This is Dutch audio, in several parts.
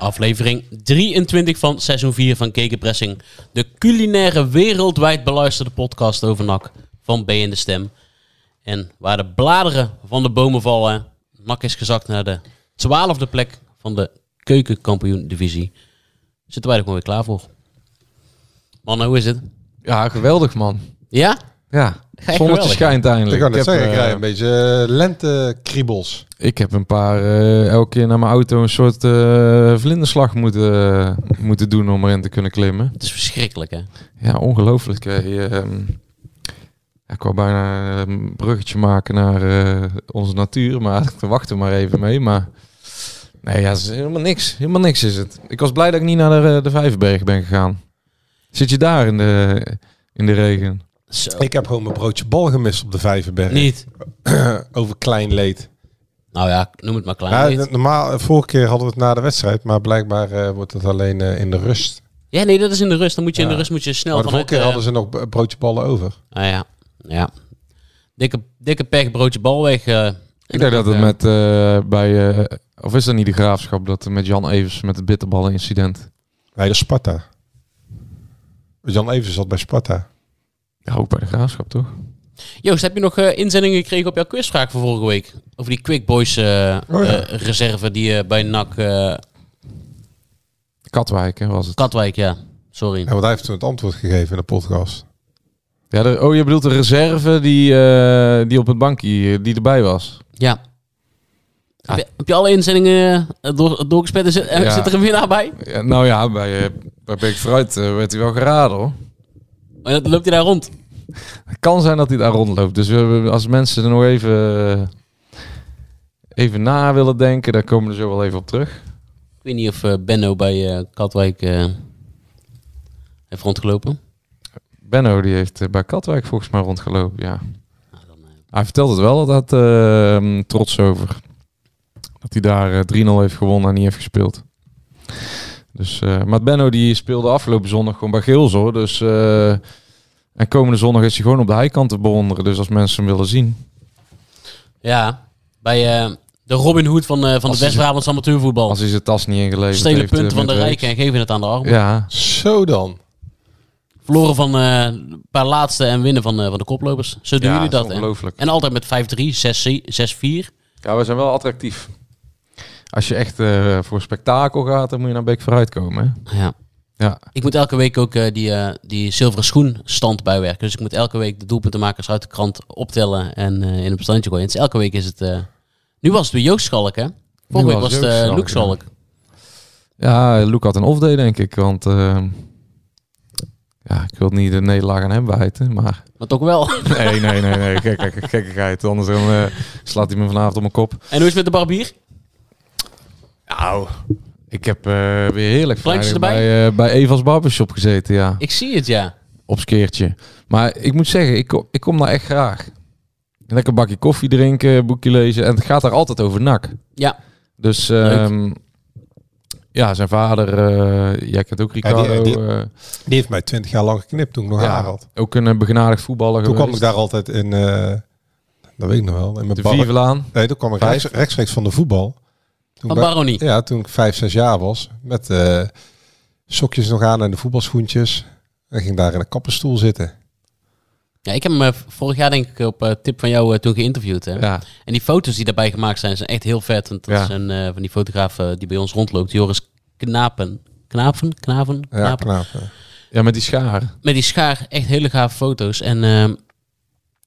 Aflevering 23 van seizoen 4 van Kekenpressing. De culinaire wereldwijd beluisterde podcast over NAC van B in de Stem. En waar de bladeren van de bomen vallen, NAC is gezakt naar de twaalfde plek van de keukenkampioen divisie. Zitten wij er gewoon weer klaar voor. Mannen, hoe is het? Ja, geweldig man. Ja? Ja, zonnetje schijnt eindelijk. Ik kan net heb, zeggen, ik eh, krijg een beetje uh, lentekriebels. ik heb een paar, eh, elke keer naar mijn auto een soort eh, vlinderslag moeten, moeten doen om erin te kunnen klimmen. Het is verschrikkelijk, hè? Ja, ongelooflijk. ehm, ik wou bijna een bruggetje maken naar eh, onze natuur, maar we wachten maar even mee. Maar nee, ja, het is helemaal niks. Helemaal niks is het. Ik was blij dat ik niet naar de, de Vijverberg ben gegaan. Zit je daar in de, in de regen? Zo. Ik heb gewoon mijn broodje bal gemist op de Vijverberg. Niet. Over klein leed. Nou ja, noem het maar klein. Ja, normaal, vorige keer hadden we het na de wedstrijd, maar blijkbaar eh, wordt het alleen eh, in de rust. Ja, nee, dat is in de rust. Dan moet je in de rust moet je snel maar de vorige keer eh, hadden ze nog broodje ballen over. Ah ja, ja. Dikke, dikke pech, broodje bal weg. eh. Ik denk dat het Eh, met eh, bij, eh, of is dat niet de graafschap, dat met Jan Evers met het bitterballen incident. Bij de Sparta. Jan Evers zat bij Sparta. Ja, ook bij de graafschap toch? Joost, heb je nog eh, inzendingen gekregen op jouw quizvraag van vorige week? Over die Quick Boys eh, Oh ja. eh, reserve die eh, bij NAC... eh, Katwijk hè, was het. Katwijk, ja. Sorry. Ja, want hij heeft toen het antwoord gegeven in de podcast. Ja, de, oh, je bedoelt de reserve die, eh, die op het bankje, die erbij was. Ja. Heb, je, heb je alle inzendingen door, Ja. zit er een winnaar bij? Ja, nou ja, bij, bij Beek Fruit werd hij wel geraden hoor. Oh, dan loopt hij daar rond. Het kan zijn dat hij daar rondloopt. Dus we, als mensen er nog even, even na willen denken, dan komen we zo wel even op terug. Ik weet niet of eh, Benno bij eh, Katwijk eh, heeft rondgelopen. Benno die heeft bij Katwijk volgens mij rondgelopen, ja. Nou, dan, eh, Hij vertelt het wel, dat had eh, trots over. Dat hij daar eh, 3-0 heeft gewonnen en niet heeft gespeeld. Dus, maar Benno die speelde afgelopen zondag gewoon bij Geels hoor. Dus, en komende zondag is hij gewoon op de heikant te bewonderen. Dus als mensen hem willen zien. ja, bij eh, de Robin Hood van, eh, van Als de West-Brabants amateurvoetbal. Als hij zijn tas niet ingeleverd Stelen heeft. punten eh, van de rijken en geven het aan de armen. Ja, Zo dan. Verloren van eh, een paar laatste en winnen van, eh, van de koplopers. Zo doen ja jullie dat is ongelooflijk. En altijd met 5-3, 6-4. 6-4. Ja, we zijn wel attractief. Als je echt eh, voor spektakel gaat, dan moet je naar Beek vooruit komen. Hè? Ja. Ja. Ik moet elke week ook eh, die, eh, die zilveren schoenstand bijwerken. Dus ik moet elke week de doelpuntenmakers uit de krant optellen en eh, in een bestandje gooien. Dus elke week is het... eh, Nu was het weer Joost Schalk, hè? Vorige week was het eh, Schalk. Ja, Luc had een off-day, denk ik. Want eh, ja, ik wil niet de nederlaag aan hem wijten. Maar Maar toch wel. nee, nee, nee, nee. Gek, gek, gekkigheid. Anders dan, eh, slaat hij me vanavond op mijn kop. en hoe is het met de barbier? Nou, ik heb eh, weer heerlijk Plankjes erbij? bij, eh, bij Eva's Barbershop gezeten, ja. Ik zie het, ja. Op skeertje. Maar ik moet zeggen, ik, kom- ik kom daar echt graag. Een lekker bakje koffie drinken, boekje lezen. En het gaat daar altijd over nak. Ja. Dus ehm, ja, zijn vader, eh, jij kent ook Ricardo. die- eh, Die heeft mij twintig jaar lang geknipt toen ik nog Ja, haar had. ook een begenadigd voetballer Toen kwam ik daar altijd in, eh, dat weet ik nog wel, in mijn De balk. Viervelaan. Nee, toen kwam ik rechts, rechtstreeks van de voetbal. Toen Van bij- Baronie. Ja, toen ik vijf, zes jaar was. Met eh, sokjes nog aan en de voetbalschoentjes. En ging daar in een kappenstoel zitten. Ja, ik heb hem eh, vorig jaar denk ik op eh, tip van jou eh, toen geïnterviewd. Hè? Ja, En die foto's die daarbij gemaakt zijn, zijn echt heel vet. Want dat Ja. is een eh, van die fotografen die bij ons rondloopt. Joris Knapen. Knapen? Knaven? Ja, Knapen. ja. met die scharen. Met die schaar, echt hele gave foto's. En ehm,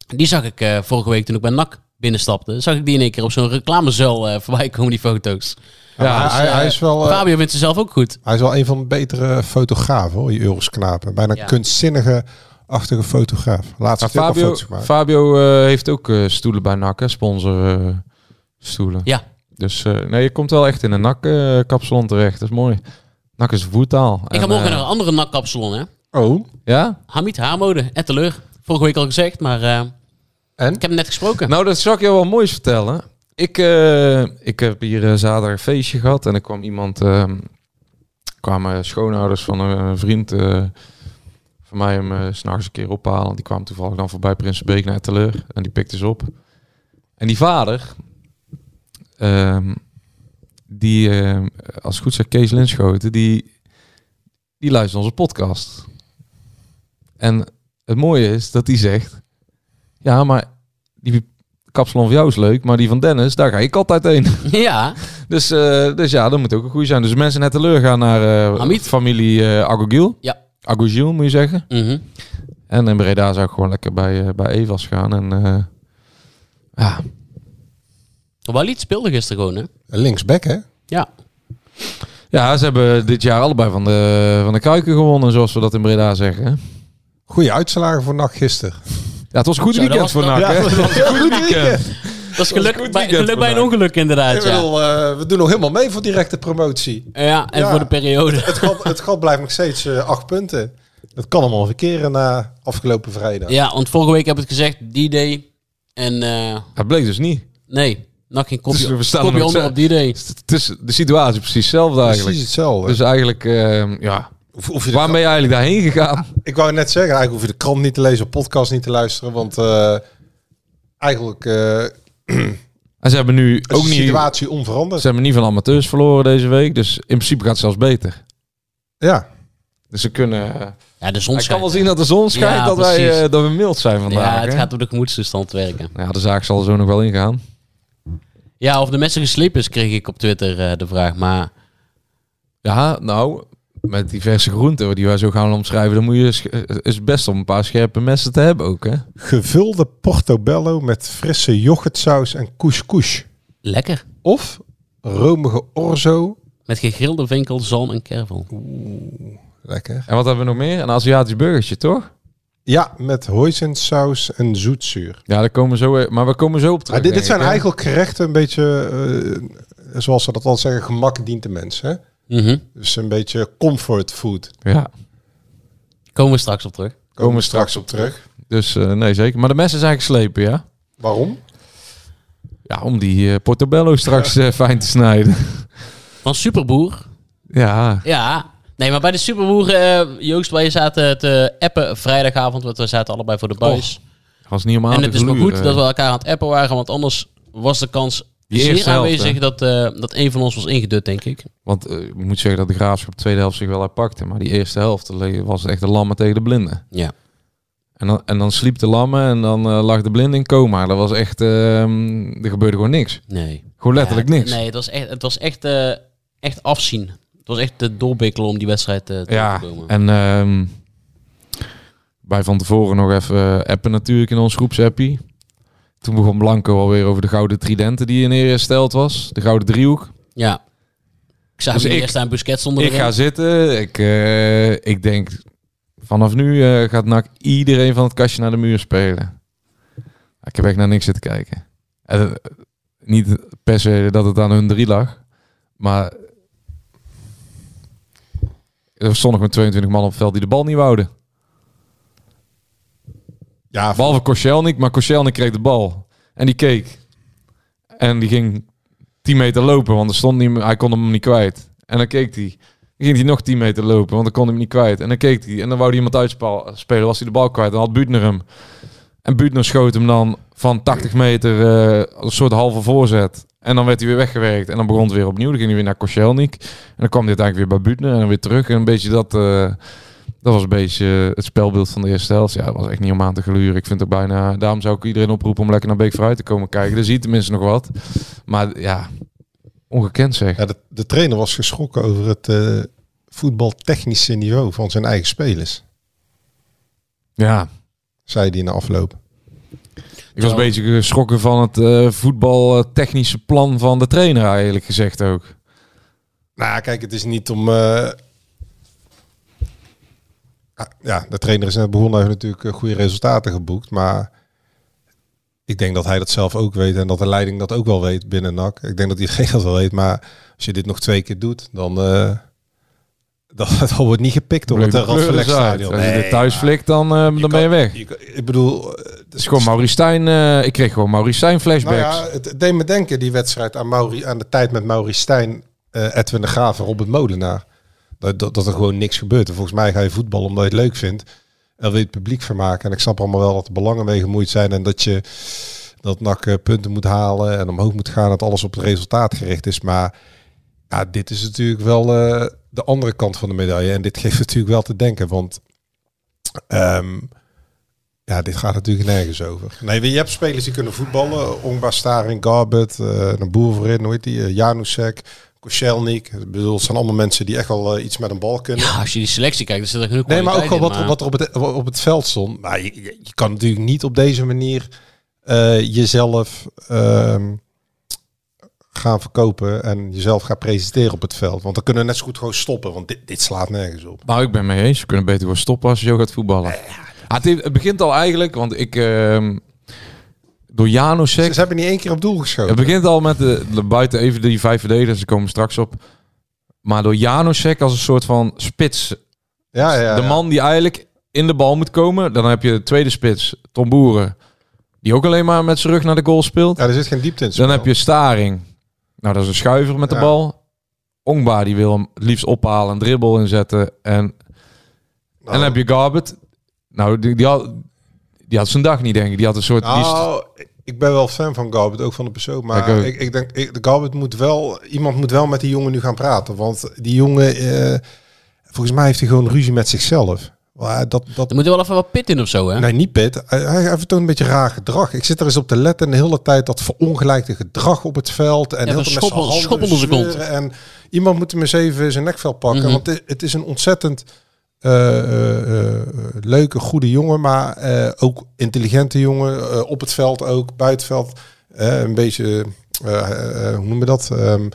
die zag ik eh, vorige week toen ik bij NAC binnenstapte. Zag ik die in één keer op zo'n reclamezuil eh voorbij komen, die foto's. Ja, Dus, hij, eh, hij is wel, eh, Fabio vindt ze zelf ook goed. hij is wel een van de betere fotografen, hoor, die Euros Knapen. Bijna Ja. kunstzinnige, achtige fotograaf. Laatst Maar heeft hij ook al Fabio, foto's gemaakt. Fabio eh, heeft ook eh, stoelen bij NAC, hè? sponsor eh, stoelen. Ja. Dus eh, nee, je komt wel echt in een NAC-kapsalon terecht. Dat is mooi. NAC is voertaal. Ik ga morgen naar een andere NAC-kapsalon, hè. Oh, Ja? Hamid Haarmode, Etteleur. Vorige week al gezegd, maar eh, en? ik heb hem net gesproken. Nou, dat zal ik je wel moois vertellen. Ik, eh, ik heb hier eh, zaterdag een feestje gehad en er kwam iemand, eh, kwamen schoonouders van een, vriend eh, van mij hem s'nachts een keer ophalen. Die kwam toevallig dan voorbij Prinsenbeek naar Teleur en die pikte ze op. En die vader, ehm, die, als het goed zegt, Kees Linschoten, die, die luistert onze podcast. En het mooie is dat hij zegt, ja, maar die kapsalon van jou is leuk, maar die van Dennis, daar ga ik altijd heen. ja, dus, eh, dus ja, dat moet ook een goede zijn. Dus mensen net teleur gaan naar eh, Hamid. familie eh Agogil. Ja. Agogil moet je zeggen. mhm. En in Breda zou ik gewoon lekker bij, eh, bij Evas gaan. En eh, ja, Walid speelde gisteren gewoon, hè. Linksback, hè? Ja. ja, ze hebben dit jaar allebei van de, van de Kuiken gewonnen, zoals we dat in Breda zeggen. hè. Goeie uitslagen voor NAC gisteren. Ja, het was een goed Zo, dat weekend was- voor NAC. Ja, dat Het was een goed weekend. Dat is een geluk, goed bij, geluk bij een ongeluk, inderdaad, ja. bedoel, eh, we doen nog helemaal mee voor directe promotie. Ja, en Ja. voor de periode. Het gat, het gat blijft nog steeds eh, acht punten. Dat kan allemaal verkeren na afgelopen vrijdag. Ja, want vorige week heb ik het gezegd, D-Day. En eh, Het bleek dus niet. nee, nog geen kopje, Dus we staan kopje onder op D-Day. Het is de situatie precies hetzelfde eigenlijk. Precies hetzelfde. Dus eigenlijk, eh, ja, Hoef- hoef je de waar ben je eigenlijk daarheen gegaan? Ik wou net zeggen, eigenlijk hoef je de krant niet te lezen, of podcast niet te luisteren. Want eh, eigenlijk eh, En ze hebben nu is ook de niet, situatie onveranderd. ze hebben niet van amateurs verloren deze week. Dus in principe gaat het zelfs beter. Ja, Dus ze kunnen... Ja, de zon ik kan wel zien dat de zon schijnt, Ja, dat, wij, eh, dat we mild zijn vandaag. Ja, het hè? gaat op de gemoedstoestand werken. Ja, de zaak zal er zo nog wel ingaan. Ja, of de mensen geslepen is, kreeg ik op Twitter eh, de vraag. Maar Ja, nou, met diverse groenten die wij zo gaan omschrijven, dan moet je eh, is best om een paar scherpe messen te hebben ook, hè? gevulde portobello met frisse yoghurtsaus en couscous. lekker. Of romige orzo. Met gegrilde winkel, zalm en kervel. Lekker. En wat hebben we nog meer? Een Aziatisch burgertje, toch? Ja, met hoisinsaus en zoetzuur. Ja, daar komen we zo, eh, maar we komen zo op terug. Dit, zijn eigenlijk gerechten een beetje, eh, zoals ze dat al zeggen, gemak dient de mens. Mhm. Dus een beetje comfort food. Ja, Komen we straks op terug. komen we straks op terug. Dus eh, nee, zeker. Maar de messen zijn geslepen, ja? Waarom? Ja, om die eh, portobello straks eh, fijn te snijden. Van Superboer. ja, Ja. Nee, maar bij de Superboer, eh, Joost, wij zaten te appen vrijdagavond. Want we zaten allebei voor de buis. was niet om aan en het is maar goed dat we elkaar aan het appen waren. Want anders was de kans zeer helft, aanwezig dat, eh, dat een van ons was ingedut, denk ik. Want eh, ik moet zeggen dat de Graafschap de tweede helft zich wel uitpakte. Maar die eerste helft was echt de lammen tegen de blinden. Ja. En dan, en dan sliep de lammen en dan eh, lag de blinde in coma. Dat was echt... ehm, er gebeurde gewoon niks. Nee. Gewoon letterlijk Ja, niks. Nee, het was echt, het was echt, echt afzien. Het was echt de doorbikkelen om die wedstrijd te Ja, en ehm wij van tevoren nog even appen natuurlijk in ons groepsappie. Toen begon Blanco alweer over de gouden tridenten die in hersteld was. De gouden driehoek. Ja. Ik zag Dus hem ik- eerst aan Busquets zonder Ik ga zitten. Ik, eh, ik denk, vanaf nu eh, gaat NAC iedereen van het kastje naar de muur spelen. Ik heb echt naar niks zitten kijken. Eh, niet per se dat het aan hun drie lag. Maar er stonden gewoon 22 man op het veld die de bal niet wouden. Ja, Behalve Koscielnik, maar Koscielnik kreeg de bal. En die keek. En die ging 10 meter lopen, want er stond niet, hij kon hem niet kwijt. En dan keek hij. Dan ging hij nog 10 meter lopen, want dan kon hij hem niet kwijt. En dan keek hij. En dan wou hij iemand uitspelen, was hij de bal kwijt. Dan had Buutner hem. En Buutner schoot hem dan van 80 meter als een soort halve voorzet. En dan werd hij weer weggewerkt. En dan begon het weer opnieuw. Dan ging hij weer naar Koscielnik. En dan kwam hij uiteindelijk weer bij Buutner en dan weer terug. En een beetje dat, eh, Dat was een beetje het spelbeeld van de eerste helft. Ja, dat was echt niet om aan te gluren. Ik vind het bijna... Daarom zou ik iedereen oproepen om lekker naar Beek vooruit te komen kijken. Dan zie je tenminste nog wat. Maar ja, ongekend zeg. Ja, de, de trainer was geschrokken over het eh, voetbaltechnische niveau van zijn eigen spelers. Ja, Zei hij na afloop. ik was een beetje geschrokken van het eh, voetbaltechnische plan van de trainer eigenlijk gezegd ook. Nou, kijk, het is niet om. eh, ja, de trainer is net begonnen, heeft natuurlijk eh, goede resultaten geboekt. Maar ik denk dat hij dat zelf ook weet en dat de leiding dat ook wel weet binnen NAC. Ik denk dat iedereen dat wel weet. Maar als je dit nog twee keer doet, dan. eh dan, dan wordt niet gepikt door het. Radverlegstadion. Als je dit thuis flikt, dan, eh, dan ben je weg. Je kan- ik bedoel, Het is gewoon Maurice Stijn. eh, ik kreeg gewoon Maurice Stijn Nou flashbacks. ja, het, deed me denken, die wedstrijd, aan, Mauri, aan de tijd met Maurice Stijn, eh, Edwin de Graaf en Robert Molenaar. Dat, dat, er gewoon niks gebeurt. En volgens mij ga je voetbal omdat je het leuk vindt. En wil je het publiek vermaken. En ik snap allemaal wel dat er belangen mee gemoeid zijn. En dat je dat NAC eh, punten moet halen en omhoog moet gaan. Dat alles op het resultaat gericht is. Maar ja, dit is natuurlijk wel eh, de andere kant van de medaille. En dit geeft natuurlijk wel te denken. Want ehm, ja, dit gaat natuurlijk nergens over. Nee, je hebt spelers die kunnen voetballen. Ongba, Staring, Garbet, eh een boer voorin, hoe die? Uh, Janusek, Koscielnik. Ik bedoel, het zijn allemaal mensen die echt wel eh, iets met een bal kunnen. Ja, als je die selectie kijkt, dan zit er genoeg Nee, maar ook in, wat, wat er op het, op het veld stond. Maar je, kan natuurlijk niet op deze manier eh, jezelf ehm, gaan verkopen en jezelf gaan presenteren op het veld. Want dan kunnen we net zo goed gewoon stoppen, want dit, dit slaat nergens op. Nou, ik ben mee eens. We kunnen beter gewoon stoppen als je zo gaat voetballen. Ah, het, heeft- het begint al eigenlijk, want ik... ehm door Janusek... Ze, ze hebben niet één keer op doel geschoten. Het begint al met de, de buiten even die vijf verdedigers, ze komen straks op. Maar door Janusek als een soort van spits. ja, ja, de man die eigenlijk in de bal moet komen. Dan heb je de tweede spits, Tom Boeren. Die ook alleen maar met zijn rug naar de goal speelt. Ja, er zit geen diepte in Dan heb je Staring. Nou, dat is een schuiver met de bal. Ongba, die wil hem het liefst ophalen, een dribbel inzetten. En, en dan heb je Garbet. Nou, die, die, had, die had zijn dag niet, denk ik. Die had een soort... Nou, ik ben wel fan van Garbet, ook van de persoon. Maar Ik ik, ik, denk, ik, de Garbet moet wel, iemand moet wel met die jongen nu gaan praten. Want die jongen, eh, volgens mij heeft hij gewoon ruzie met zichzelf. Maar dat, dat, Er moet wel even wat pit in of zo, hè? Nee, niet Pit. Hij, hij heeft toch een beetje raar gedrag. Ik zit er eens op te letten de hele tijd dat verongelijkte gedrag op het veld. En Ja, heel met schoppen- handen schoppen onder zijn kont. zweuren. En iemand moet hem eens even zijn nekvel pakken. Mhm. Want het, het is een ontzettend leuke, goede jongen. Maar eh, ook intelligente jongen. eh, op het veld ook, buitenveld. Eh, een beetje, eh, eh, hoe noem je dat? Ehm,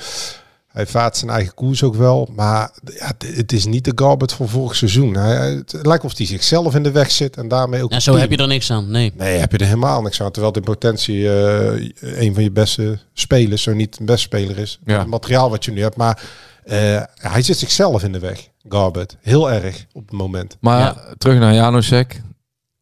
hij vaart zijn eigen koers ook wel. Maar ja, het- het is niet de Garbet van vorig seizoen. Hij, het lijkt of hij zichzelf in de weg zit. En daarmee ook Ja, het zo team. heb je er niks aan. Nee. Nee, heb je er helemaal niks aan. Terwijl het in potentie eh, een van je beste spelers, zo niet een beste speler is. Ja. Het materiaal wat je nu hebt. Maar eh, hij zit zichzelf in de weg, Garbet. Heel erg op het moment. Maar Ja. terug naar Janusek.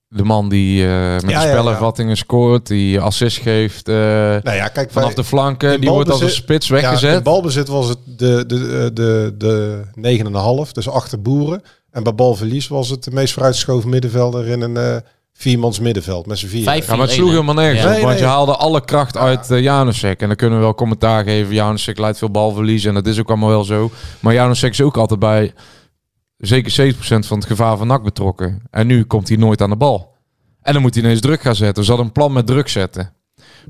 De man die eh, met Ja, de ja, spelervattingen scoort, die assist geeft eh, Nou ja, kijk, vanaf wij- de flanken. Die wordt als een spits Ja, weggezet. in balbezit was het de, de, de, de 9,5, dus achter boeren. En bij balverlies was het de meest vooruitgeschoven middenvelder in een eh viermans middenveld met z'n vier. Vijf- ja, maar het sloeg 4-1, helemaal nergens Ja. op. Nee, Want nee. je haalde alle kracht uit uh, Janusek. En dan kunnen we wel commentaar geven. Janusek leidt veel balverlies. En dat is ook allemaal wel zo. Maar Janusek is ook altijd bij zeker 70% van het gevaar van NAC betrokken. En nu komt hij nooit aan de bal. En dan moet hij ineens druk gaan zetten. Ze hadden een plan met druk zetten.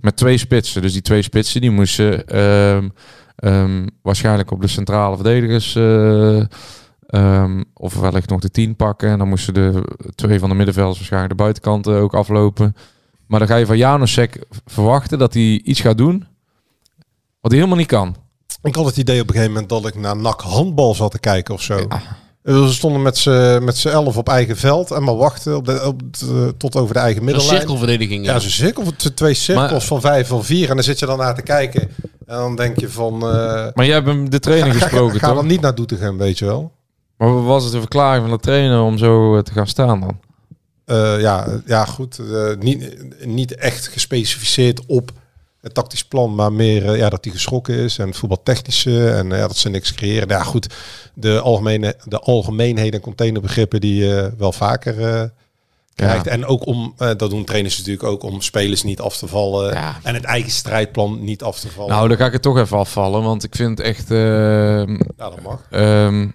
Met twee spitsen. Dus die twee spitsen die moesten ehm, ehm, waarschijnlijk op de centrale verdedigers... eh, ehm, of wellicht nog de 10 pakken. En dan moesten de twee van de middenvelders waarschijnlijk de buitenkanten ook aflopen. Maar dan ga je van Janusek verwachten dat hij iets gaat doen wat hij helemaal niet kan. Ik had het idee op een gegeven moment dat ik naar NAC handbal zat te kijken of zo. We stonden met z'n met z'n elf op eigen veld en maar wachten op de, op de- tot over de eigen Een middenlijn. cirkelverdediging. Ja, Ja. zo'n cirkel, twee cirkels Maar- van vijf van vier. En dan zit je dan naar te kijken. En dan denk je van... eh Maar jij hebt hem de ga, trainer ga, gesproken, ga toch? dan niet naar Doetinchem, weet je wel. Maar wat was het de verklaring van de trainer om zo eh, te gaan staan dan? Eh, ja, ja, goed. eh, niet, niet echt gespecificeerd op het tactisch plan, maar meer ja, dat hij geschrokken is en voetbaltechnische en ja, dat ze niks creëren. Ja, goed. De, algemene, de algemeenheden en containerbegrippen die je wel vaker krijgt. En ook om, dat doen trainers natuurlijk ook om spelers niet af te vallen Ja. en het eigen strijdplan niet af te vallen. Nou, dan ga ik het toch even afvallen, want ik vind echt... ehm, ja, dat mag. ehm,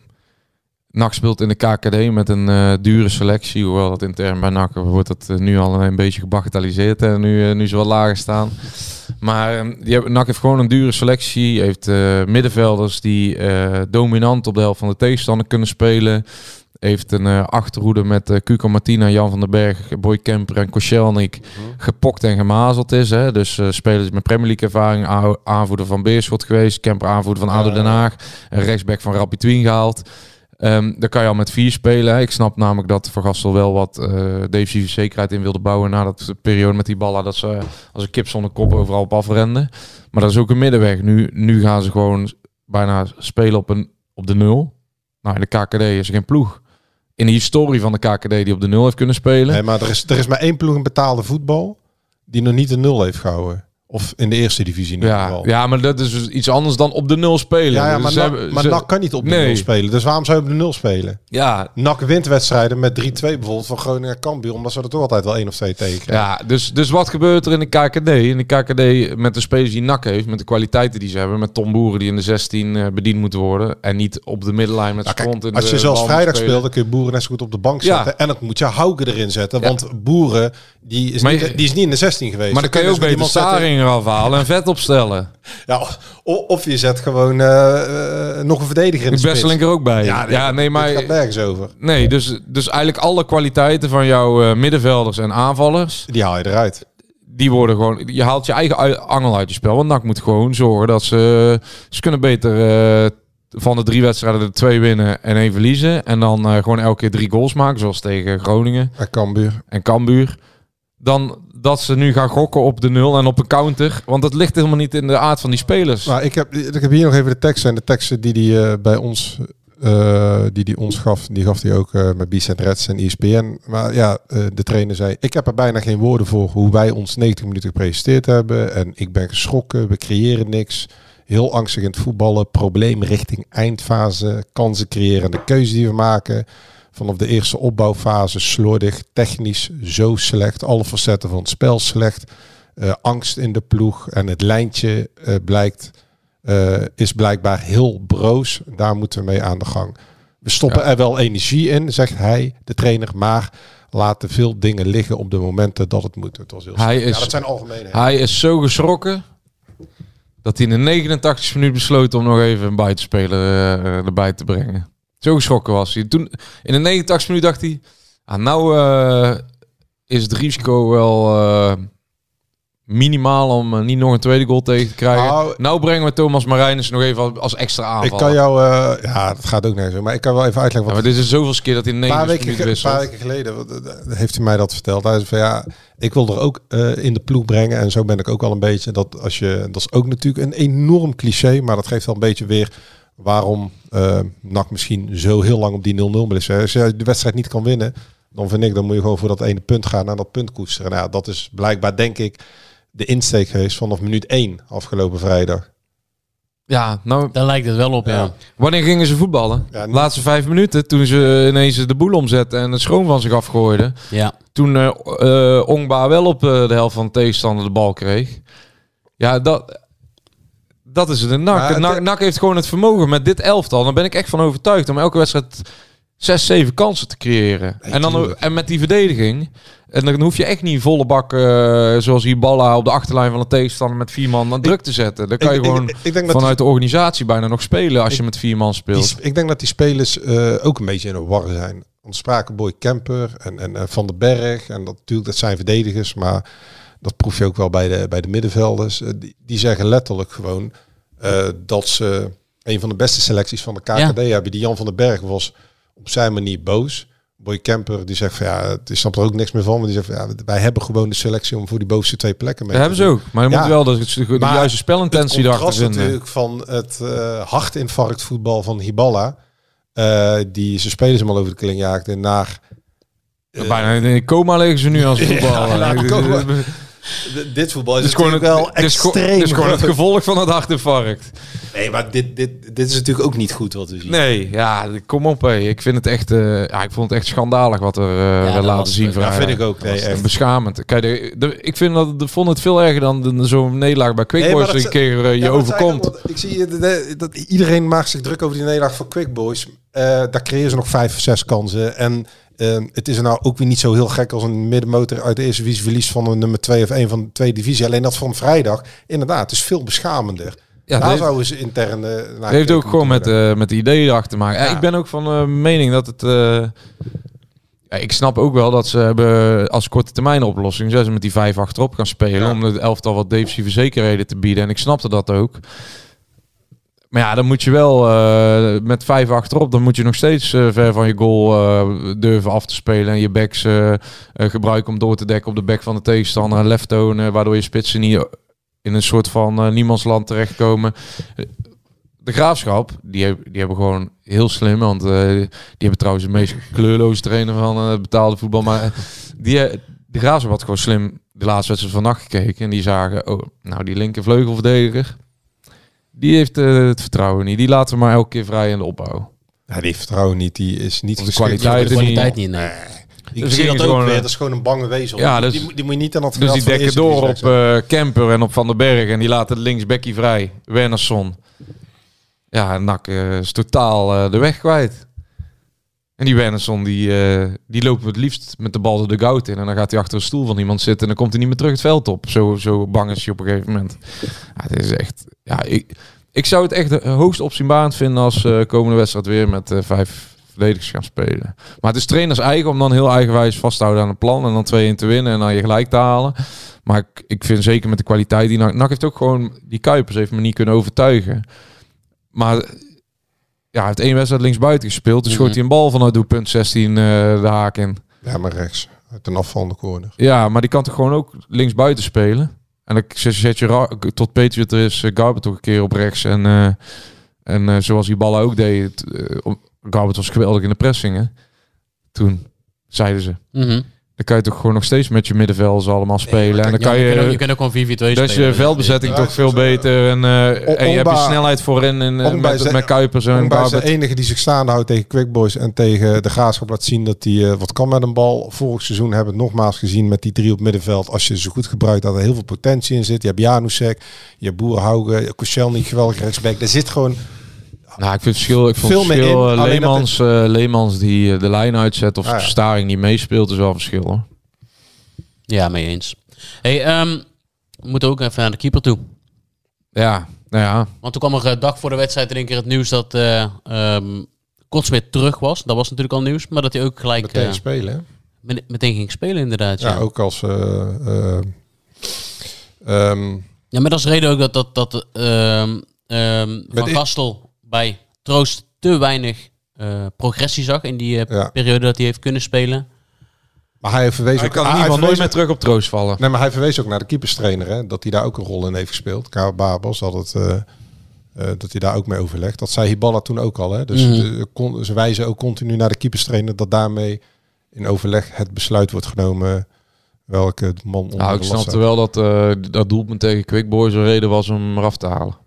NAC speelt in de KKD met een eh, dure selectie. Hoewel dat intern bij NAC wordt dat eh, nu al een beetje gebagatelliseerd. En nu, eh, nu ze lager staan. Maar ehm, die hebben, NAC heeft gewoon een dure selectie. Heeft middenvelders die dominant op de helft van de tegenstander kunnen spelen. Heeft een achterhoede met Cuco Martina, Jan van den Berg, Boy Kemper en Koscielnik gepokt en gemazeld is. Hè? Dus spelers met Premier League ervaring, aanvoerder van Beerschot geweest, Kemper aanvoerder van ADO Den Haag, een rechtsback van Rapid Wien gehaald. Daar kan je al met vier spelen. Ik snap namelijk dat Van wel wat eh defensieve zekerheid in wilde bouwen na dat periode met die ballen dat ze als een kip zonder kop overal op afrenden. Maar dat is ook een middenweg. Nu, nu gaan ze gewoon bijna spelen op, een, op de nul. Nou, in de KKD is er geen ploeg in de historie van de KKD die op de nul heeft kunnen spelen. Nee, maar er is, er is maar één ploeg in betaalde voetbal die nog niet de nul heeft gehouden. Of in de eerste divisie in ieder Ja, geval. ja, maar dat is dus iets anders dan op de nul spelen. Ja, ja, Dus maar, ze NAC, hebben- maar ze- NAC kan niet op de Nee. nul spelen. Dus waarom zou je op de nul spelen? Ja, NAC wint wedstrijden met 3-2 bijvoorbeeld van Groningen en Cambuur. Omdat ze er toch altijd wel één of twee tegen ja dus, dus wat gebeurt er in de KKD? In de KKD met de spelers die NAC heeft, met de kwaliteiten die ze hebben, met Tom Boeren die in de 16 eh, bediend moeten worden en niet op de middenlijn met Nou, kijk, in als de je zelfs vrijdag moet speelt, dan kun je Boeren net zo goed op de bank Ja. zetten. En dan moet je Hauke erin zetten. Ja. Want Boeren, die is, Maar niet, die is niet in de 16 geweest. Maar dan kan je kun ook met beter iemand zetten- Saring eraf halen en vet opstellen. Ja, of je zet gewoon eh, eh, nog een verdediger in de spits. er ook bij. Ja, Ja, nee, Dit gaat maar nergens over. nee, dus, dus eigenlijk alle kwaliteiten van jouw eh, middenvelders en aanvallers, Die haal je eruit. die worden gewoon. Je haalt je eigen angel uit je spel. Want NAC moet gewoon zorgen dat ze. Ze kunnen beter van de drie wedstrijden de twee winnen en één verliezen. En dan gewoon elke keer drie goals maken, zoals tegen Groningen En Cambuur. en Cambuur. Dan dat ze nu gaan gokken op de nul en op een counter. Want dat ligt helemaal niet in de aard van die spelers. Nou, ik heb, ik heb hier nog even de teksten. En de teksten die die eh, bij ons, eh, die die ons gaf, die gaf hij ook eh, met Bicent Reds en ESPN. Maar ja, de trainer zei, ik heb er bijna geen woorden voor hoe wij ons 90 minuten gepresenteerd hebben. En ik ben geschrokken, we creëren niks. Heel angstig in het voetballen, probleem richting eindfase, kansen creëren en de keuze die we maken. Vanaf de eerste opbouwfase slordig, technisch zo slecht, alle facetten van het spel slecht. Eh, angst in de ploeg en het lijntje eh, blijkt, eh, is blijkbaar heel broos. Daar moeten we mee aan de gang. We stoppen Ja. er wel energie in, zegt hij, de trainer, maar laten veel dingen liggen op de momenten dat het moet. Het was heel Hij is- ja, dat zijn algemene. Hij is zo geschrokken dat hij in de 89 minuut besloot om nog even een buitenspeler erbij te brengen. Zo geschrokken was hij. Toen, in de 89 minuut dacht hij, ah, nou eh, is het risico wel eh, minimaal om eh, niet nog een tweede goal tegen te krijgen. Nou- Nou, brengen we Thomas Marijnus nog even als, extra aanval. ik kan jou, ja, dat gaat ook nergens maar ik kan wel even uitleggen Ja, wat maar dit is de zoveelste keer dat in Een paar 90 weken, paar weken geleden heeft hij mij dat verteld. Hij zei van ja, ik wil er ook in de ploeg brengen. En zo ben ik ook wel een beetje. Dat, als je, dat is ook natuurlijk een enorm cliché. Maar dat geeft wel een beetje weer waarom eh NAC misschien zo heel lang op die 0-0 is. Als je de wedstrijd niet kan winnen, dan vind ik, dan moet je gewoon voor dat ene punt gaan en dat punt koesteren. Nou, ja, dat is blijkbaar denk ik de insteek geweest vanaf minuut 1 afgelopen vrijdag. Ja, nou, Daar lijkt het wel op, ja. Ja. wanneer gingen ze voetballen? Ja, niet- Laatste vijf minuten, toen ze ineens de boel omzetten en het schoon van zich afgooiden. Ja. Toen eh eh, Ongba wel op eh, de helft van de tegenstander de bal kreeg. Ja, dat, dat is het. NAC. Het- NAC, NAC heeft gewoon het vermogen met dit elftal. Daar ben ik echt van overtuigd om elke wedstrijd zes, zeven kansen te creëren. en, dan, tuurlijk. en met die verdediging. En dan hoef je echt niet volle bak, eh, zoals hier Balla op de achterlijn van de tegenstander met vier man aan druk te zetten. Dan kan je Ik- ik- gewoon ik, denk dat vanuit de organisatie bijna nog spelen als je met vier man Die speelt. sp- ik denk dat die spelers eh, ook een beetje in een war zijn. Want spraken Boy Kemper en, en Van den Berg. En dat, natuurlijk, dat zijn verdedigers. Maar dat proef je ook wel bij de, bij de middenvelders. Eh, die, die zeggen letterlijk gewoon eh, dat ze een van de beste selecties van de KKD hebben. Die Jan van den Berg was op zijn manier boos. Boy Kemper die zegt van ja, die snapt er ook niks meer van. Maar die zegt van ja, wij hebben gewoon de selectie om voor die bovenste twee plekken mee Dat hebben ze ook. Maar je Ja. moet wel de, de, Maar juiste spelintentie het erachter contrast vinden. natuurlijk van het eh hartinfarctvoetbal van Hiballa. eh, die zijn spelers helemaal over de kling jaagde naar... Bijna in een coma liggen ze nu als voetbal. Ja, Het. d- dit voetbal is, is gewoon het, wel extreem. het is gewoon het gevolg van het hartinfarct. Nee, maar dit, dit, dit is natuurlijk ook niet goed wat we zien. Nee, ja, kom op. Hé. Ik vind het echt, eh, ja, ik vond het echt schandalig wat er eh, werd dat laten was- zien. ja, vrijdag. vind ik ook. Nee, echt. Beschamend. Kijk, de, de- ik vind dat, de, vond het veel erger dan de- zo'n nederlaag bij Quick Nee, Boys dat een keer eh, je Ja, overkomt. ik zie de- de- dat iedereen maakt zich druk over die nederlaag van Quick Boys. Eh, daar creëren ze nog vijf, zes kansen. En eh, het is er nou ook weer niet zo heel gek als een middenmotor uit de eerste divisie verlies van een nummer twee of een van de twee divisie. Alleen dat van vrijdag, inderdaad, is veel beschamender. Ja, Daar dat zouden ze intern... eh, Het heeft ook gewoon met, eh met de ideeën erachter te maken. Ja, ik ben ook van de mening dat het... eh, ja, ik snap ook wel dat ze hebben als korte termijn oplossing... zijn ze met die vijf achterop gaan spelen... Om het elftal wat defensieve zekerheden te bieden. En ik snapte dat ook. Maar ja, dan moet je wel eh, met vijf achterop... dan moet je nog steeds eh, ver van je goal eh, durven af te spelen... en je backs gebruiken om door te dekken op de back van de tegenstander... en left tonen, waardoor je spitsen niet in een soort van niemandsland terechtkomen de graafschap, die, die hebben gewoon heel slim. Want die hebben trouwens de meest kleurloze trainer van betaalde voetbal. Maar die, de graafschap had gewoon slim de laatste wedstrijd van nacht gekeken. En die zagen, oh, nou die linker vleugelverdediger. Die heeft eh, het vertrouwen niet. Die laten we maar elke keer vrij in de opbouw. Ja, die heeft vertrouwen niet. Die is niet Of de kwaliteit de kwaliteit niet- niet, nee. Ik Dus zie dat ook gewoon, weer. eh, Dat is gewoon een bange wezel. Ja, die, dus- die, die moet je niet aan het Dus die dekken door op eh Kemper en op Van den Berg. En die laten het linksbekkie vrij. Wernersson. Ja, Nak is totaal eh, de weg kwijt. En die Wernersson, die, eh, die loopt het liefst met de bal de goud in. En dan gaat hij achter een stoel van iemand zitten. En dan komt hij niet meer terug het veld op. Zo, zo bang is hij op een gegeven moment. Het is echt... Ja, ik, ik zou het echt hoogst opzienbarend vinden als eh komende wedstrijd weer met eh, vijf verdedigers gaan spelen. Maar het is trainers eigen om dan heel eigenwijs vast te houden aan een plan. En dan 2-1 te winnen en dan je gelijk te halen. Maar ik, ik vind zeker met de kwaliteit die NAC... NAC heeft ook gewoon... Die Kuipers heeft me niet kunnen overtuigen. Maar ja, hij heeft één wedstrijd linksbuiten gespeeld. Dus schoot hij een bal vanuit doelpunt 16 eh, de haak in. Ja, maar rechts. Uit een afvallende corner. Ja, maar die kan toch gewoon ook linksbuiten spelen. En dan zet je tot Patriot er is uh, Garbert toch een keer op rechts. En, eh, en eh, zoals die ballen ook deed. het, eh, op- Garbert was geweldig in de pressingen. Toen zeiden ze. Mhm. Dan kan je toch gewoon nog steeds met je middenvelders allemaal spelen. en dan Ja, kan je, je... kunt ook, je kunt ook gewoon 4-4-2 spelen. dat is je veldbezetting Ja, toch veel beter. En, eh, en je hebt je snelheid voorin. En, eh, met, met Kuipers en is de enige die zich staande houdt tegen Quick Boys en tegen de Graafschap laat zien dat hij eh, wat kan met een bal. Vorig seizoen hebben we het nogmaals gezien met die drie op middenveld. Als je ze goed gebruikt, dat er heel veel potentie in zit. Je hebt Janusek, je hebt Boerhaugen, Koscielny, geweldig rechtsback. Er zit gewoon... Nou, ik vind het verschil. Ik vond Veel het meer verschil. in, eh, Leemans, eh, Leemans die eh, de lijn uitzet of Ah, ja. Staring die meespeelt is wel een verschil hoor. Ja, mee eens. Hey, ehm, we moeten ook even naar de keeper toe. Ja, nou ja. Want toen kwam er een dag voor de wedstrijd in één keer het nieuws dat eh ehm Kotsmit terug was. Dat was natuurlijk al nieuws. Maar dat hij ook gelijk Meteen eh, spelen, hè? met- meteen ging spelen inderdaad. Ja, Ja, ook als... eh, eh, ehm, ja maar dat is de reden ook dat, dat, dat ehm, ehm, Van Gastel bij Troost te weinig eh, progressie zag in die eh, Ja. periode dat hij heeft kunnen spelen. maar hij verwees Hij ook... kan in hij ieder geval nooit meer terug op troost vallen. Nee, maar hij verwees ook naar de keeperstrainer, hè? Dat hij daar ook een rol in heeft gespeeld. Karel Babels had het... eh, eh, dat hij daar ook mee overlegt. Dat zei Hiballa toen ook al. Hè? Dus Mhm. de- kon, ze wijzen ook continu naar de keeperstrainer... dat daarmee in overleg het besluit wordt genomen... welke man onder Nou, ik snapte wel dat eh, dat doelpunt tegen Quick Boys een reden was om hem eraf te halen.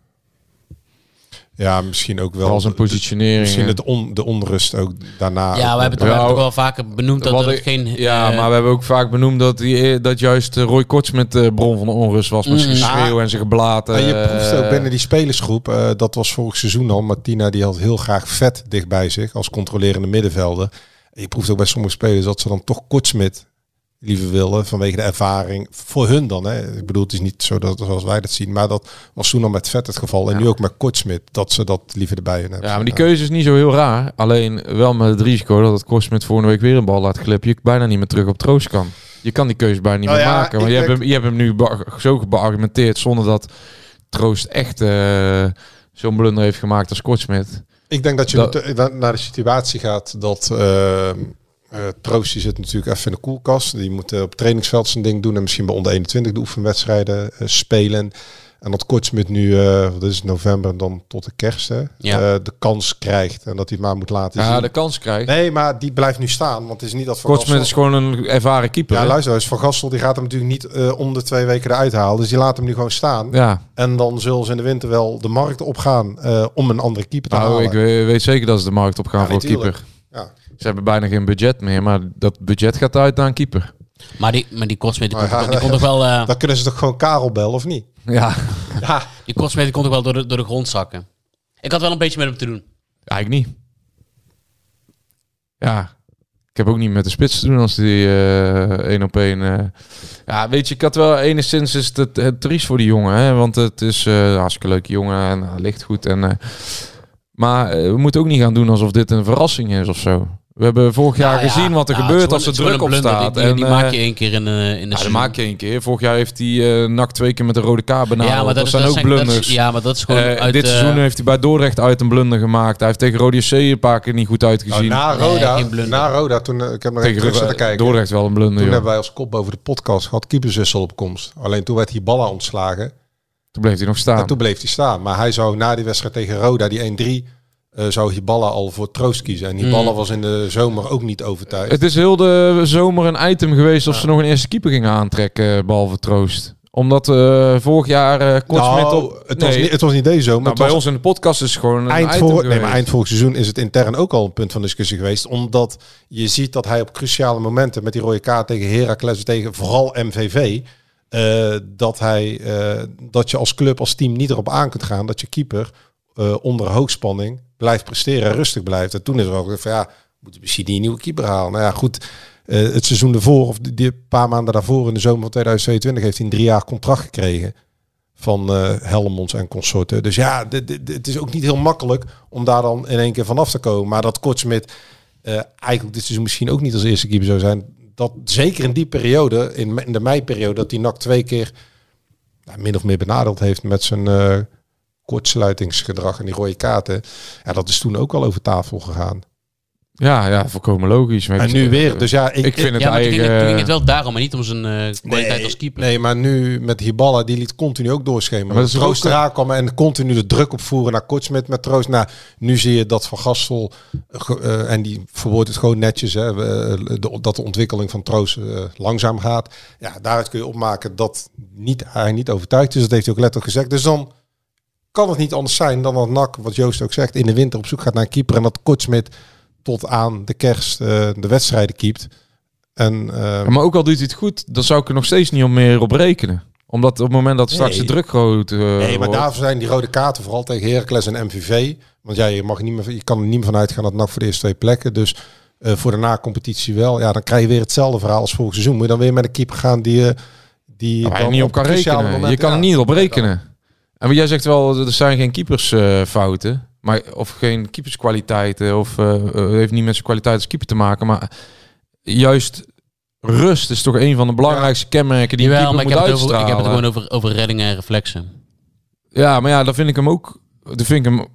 Ja, misschien ook wel... Zijn de- positionering. Misschien en- het on, de onrust ook daarna. ja, we hebben het, ook wel vaker benoemd dat wat er ik- geen... ja, eh, maar we hebben ook vaak benoemd dat, die, dat juist eh, Roy Korts met de bron van de onrust was. Met zijn Mm. geschreeuw en zijn geblaten. En je proeft ook eh, binnen die spelersgroep, eh, dat was vorig seizoen al. Martina die had heel graag vet dicht bij zich als controlerende middenvelder. En je proeft ook bij sommige spelers dat ze dan toch Kortsmit liever willen vanwege de ervaring. Voor hun dan. Hè. Ik bedoel, het is niet zo dat zoals wij dat zien. Maar dat was toen al met vet het geval. En nu ook met Kortsmit. Dat ze dat liever erbij hebben. Ja, maar die keuze is niet zo heel raar. Alleen wel met het risico dat het kost met volgende week weer een bal laat glippen. Je bijna niet meer terug op troost kan. Je kan die keuze bijna niet Nou meer ja, maken. Want je, hebt hem, je hebt hem nu zo beargumenteerd zonder dat troost echt eh, zo'n blunder heeft gemaakt als Kortsmit. Ik denk dat je Dat- eh, naar de situatie gaat dat uh, Troost die zit natuurlijk even in de koelkast. Die moet eh, op trainingsveld zijn ding doen en misschien bij onder 21 de oefenwedstrijden eh, spelen. En dat Kortsmit nu, wat is het, november dan tot de kerst, hè, Ja. de kans krijgt en dat hij het maar moet laten Ja, zien. de kans krijgt. Nee, maar die blijft nu staan, want het is niet dat Van Kortsmit is gewoon een ervaren keeper. Ja, hè? luister eens, Van Gastel die gaat hem natuurlijk niet om de twee weken eruit halen. Dus die laat hem nu gewoon staan. ja. En dan zullen ze in de winter wel de markt opgaan om een andere keeper te Nou, halen. ik we- weet zeker dat ze de markt op gaan Ja, voor een natuurlijk. keeper. Ja. Ze hebben bijna geen budget meer, maar dat budget gaat uit naar een keeper. Maar die, maar die die, ja, die kon toch wel... eh, Dan kunnen ze toch gewoon Karel bellen, of niet? Ja, Ja, die die kon toch wel door de, door de grond zakken. Ik had wel een beetje met hem te doen. eigenlijk niet. ja, ik heb ook niet met de spits te doen als die eh één op één. eh. ja, weet je, ik had wel enigszins is het, het, triest voor die jongen, hè, want het is eh, een hartstikke leuke jongen en hij ligt goed. En, eh, maar eh, we moeten ook niet gaan doen alsof dit een verrassing is of zo. We hebben vorig jaar Nou ja, gezien wat er nou, gebeurt als er druk op staat. Die, die, En, die maak eh, je één keer in, eh, in de ja, dat seizoen. maak je één keer. Vorig jaar heeft hij NAC twee keer met een rode kaart benaderd. Ja, maar dat, dat, is- zijn dat ook zijn- is- blunders. ja, maar dat is gewoon Eh, uit... dit seizoen heeft hij bij Dordrecht uit een blunder gemaakt. Hij heeft tegen Rode C een paar keer niet goed Nou, uitgezien. na Nee, Roda, na Roda toen, ik heb nog even tegen terug zitten Ro- kijken. Dordrecht wel een blunder. Toen joh. hebben wij als kop over de podcast gehad keeperswissel op komst. Alleen toen werd Hiballa ontslagen. Toen bleef hij nog staan. En toen bleef hij staan. Maar hij zou na die wedstrijd tegen Roda, die 1-3, eh, zou Hiballa al voor troost kiezen. En Hiballa Mm. was in de zomer ook niet overtuigd. Het is heel de zomer een item geweest of ze nog een eerste keeper gingen aantrekken, eh, behalve Troost. Omdat eh, vorig jaar Kortsmit nou, het, was Nee, niet, het was niet deze zomer. nou, het bij was ons in de podcast is het gewoon een eind, voor, nee, maar eind vorig seizoen is het intern ook al een punt van discussie geweest. Omdat je ziet dat hij op cruciale momenten met die rode kaart tegen Heracles, tegen vooral MVV, eh, dat, hij, eh, dat je als club, als team niet erop aan kunt gaan dat je keeper eh, onder hoogspanning blijft presteren en rustig blijft. En toen is er ook van ja, moeten we misschien die nieuwe keeper halen. Nou ja, goed. het seizoen ervoor, of die, paar maanden daarvoor in de zomer van 2022, heeft hij een drie jaar contract gekregen van Helmonds en consorten. Dus ja, het is ook niet heel makkelijk om daar dan in één keer vanaf te komen. Maar dat Kortsmit eh eigenlijk dit seizoen misschien ook niet als eerste keeper zou zijn. Dat zeker in die periode, in, de meiperiode, dat die NAC twee keer nou, min of meer benadeeld heeft met zijn eh, kortsluitingsgedrag en die rode kaarten. Ja, dat is toen ook al over tafel gegaan. Ja, ja, volkomen logisch. Maar En ik- nu weer. Dus ja, Ik vind het ja, maar toen ging, het, toen ging het eigen... wel daarom, maar niet om zijn eh, kwaliteit als keeper. Nee, maar nu met Hiballa, die liet continu ook doorschemeren. Maar Troost eraan kwam en continu de druk opvoeren naar Kortsmit met Troost. Nou, nu zie je dat Van Gastel, eh, eh, en die verwoordt het gewoon netjes, hè, de, dat de ontwikkeling van Troost eh, langzaam gaat. Ja, daaruit kun je opmaken dat niet, hij niet overtuigd is. Dat heeft hij ook letterlijk gezegd. Dus dan kan het niet anders zijn dan dat NAC, wat Joost ook zegt, in de winter op zoek gaat naar een keeper. En dat Kortsmit tot aan de kerst eh, de wedstrijden keept. En, eh, Ja, maar ook al doet hij het goed, dan zou ik er nog steeds niet om meer op rekenen. Omdat op het moment dat straks Nee. de druk groot eh, Nee, maar daarvoor zijn die rode kaarten vooral tegen Heracles en MVV. Want ja, je, mag niet meer, je kan er niet meer van uitgaan dat NAC voor de eerste twee plekken. Dus eh, voor de na-competitie wel. Ja, dan krijg je weer hetzelfde verhaal als vorig seizoen. Moet je dan weer met een keeper gaan die, eh, die waar je niet op kan rekenen. je kan ja, er niet op rekenen. En wat jij zegt wel, er zijn geen keepersfouten. Maar of geen keeperskwaliteiten. Of eh, eh, heeft niet met zijn kwaliteit als keeper te maken. Maar juist rust is toch een van de belangrijkste kenmerken die een Jawel, keeper maar ik moet over, ik heb het uitstralen. gewoon over, over reddingen en reflexen. Ja, maar ja, daar vind ik hem ook... Daar vind ik hem